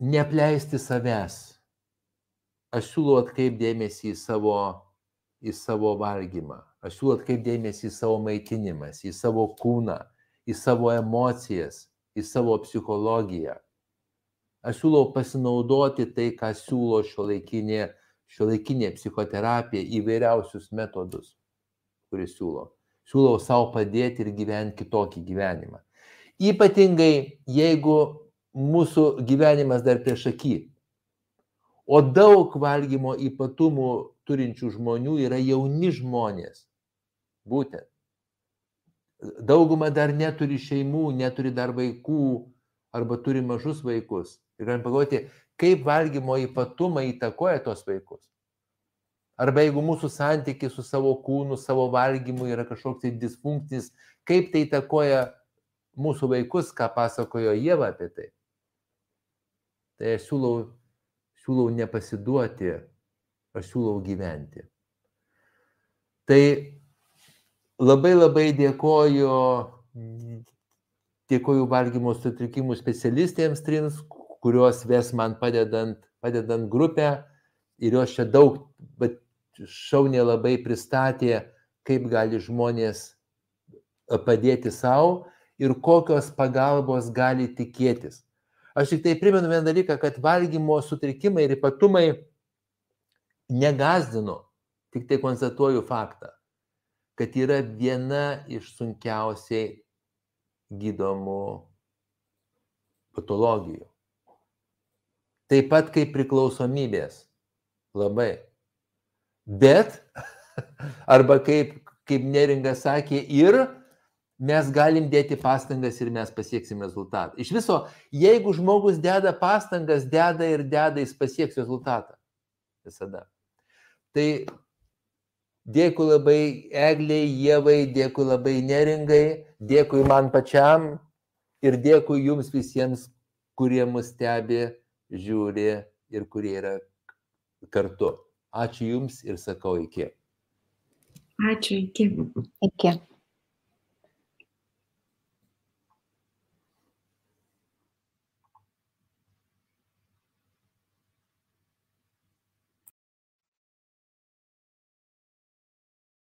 neapleisti savęs. Aš siūlau atkreipdėmėsi į savo, į savo valgymą. Aš siūlau atkreipdėmėsi į savo maitinimas, į savo kūną, į savo emocijas, į savo psichologiją. Aš siūlau pasinaudoti tai, ką siūlo šio laikinė, šio laikinė psichoterapija, įvairiausius metodus, kuris siūlo. Siūlau savo padėti ir gyventi kitokį gyvenimą. Ypatingai jeigu mūsų gyvenimas dar prieš akį. O daug valgymo ypatumų turinčių žmonių yra jauni žmonės. Būtent. Dauguma dar neturi šeimų, neturi dar vaikų arba turi mažus vaikus. Ir galim pagalvoti, kaip valgymo ypatumai įtakoja tos vaikus. Arba jeigu mūsų santykis su savo kūnu, savo valgymu yra kažkoks tai disfunkcinis, kaip tai įtakoja mūsų vaikus, ką pasakojo Jėva apie tai. Tai aš siūlau, siūlau nepasiduoti, aš siūlau gyventi. Tai labai labai dėkoju, dėkoju valgymo sutrikimų specialistėms trins, kurios ves man padedant, padedant grupę ir jos čia daug, bet šauniai labai pristatė, kaip gali žmonės padėti savo ir kokios pagalbos gali tikėtis. Aš tik tai primenu vieną dalyką, kad valgymo sutrikimai ir ypatumai negazdino, tik tai konstatuoju faktą, kad yra viena iš sunkiausiai gydomų patologijų. Taip pat kaip priklausomybės. Labai. Bet, arba kaip, kaip Neringa sakė, ir mes galim dėti pastangas ir mes pasieksim rezultatą. Iš viso, jeigu žmogus deda pastangas, deda ir deda, jis pasieks rezultatą. Visada. Tai dėkui labai Egliai, Jėvai, dėkui labai Neringai, dėkui man pačiam ir dėkui jums visiems, kurie mus stebi, žiūri ir kurie yra kartu. Ačiū Jums ir sakau iki. Ačiū, iki. Iki.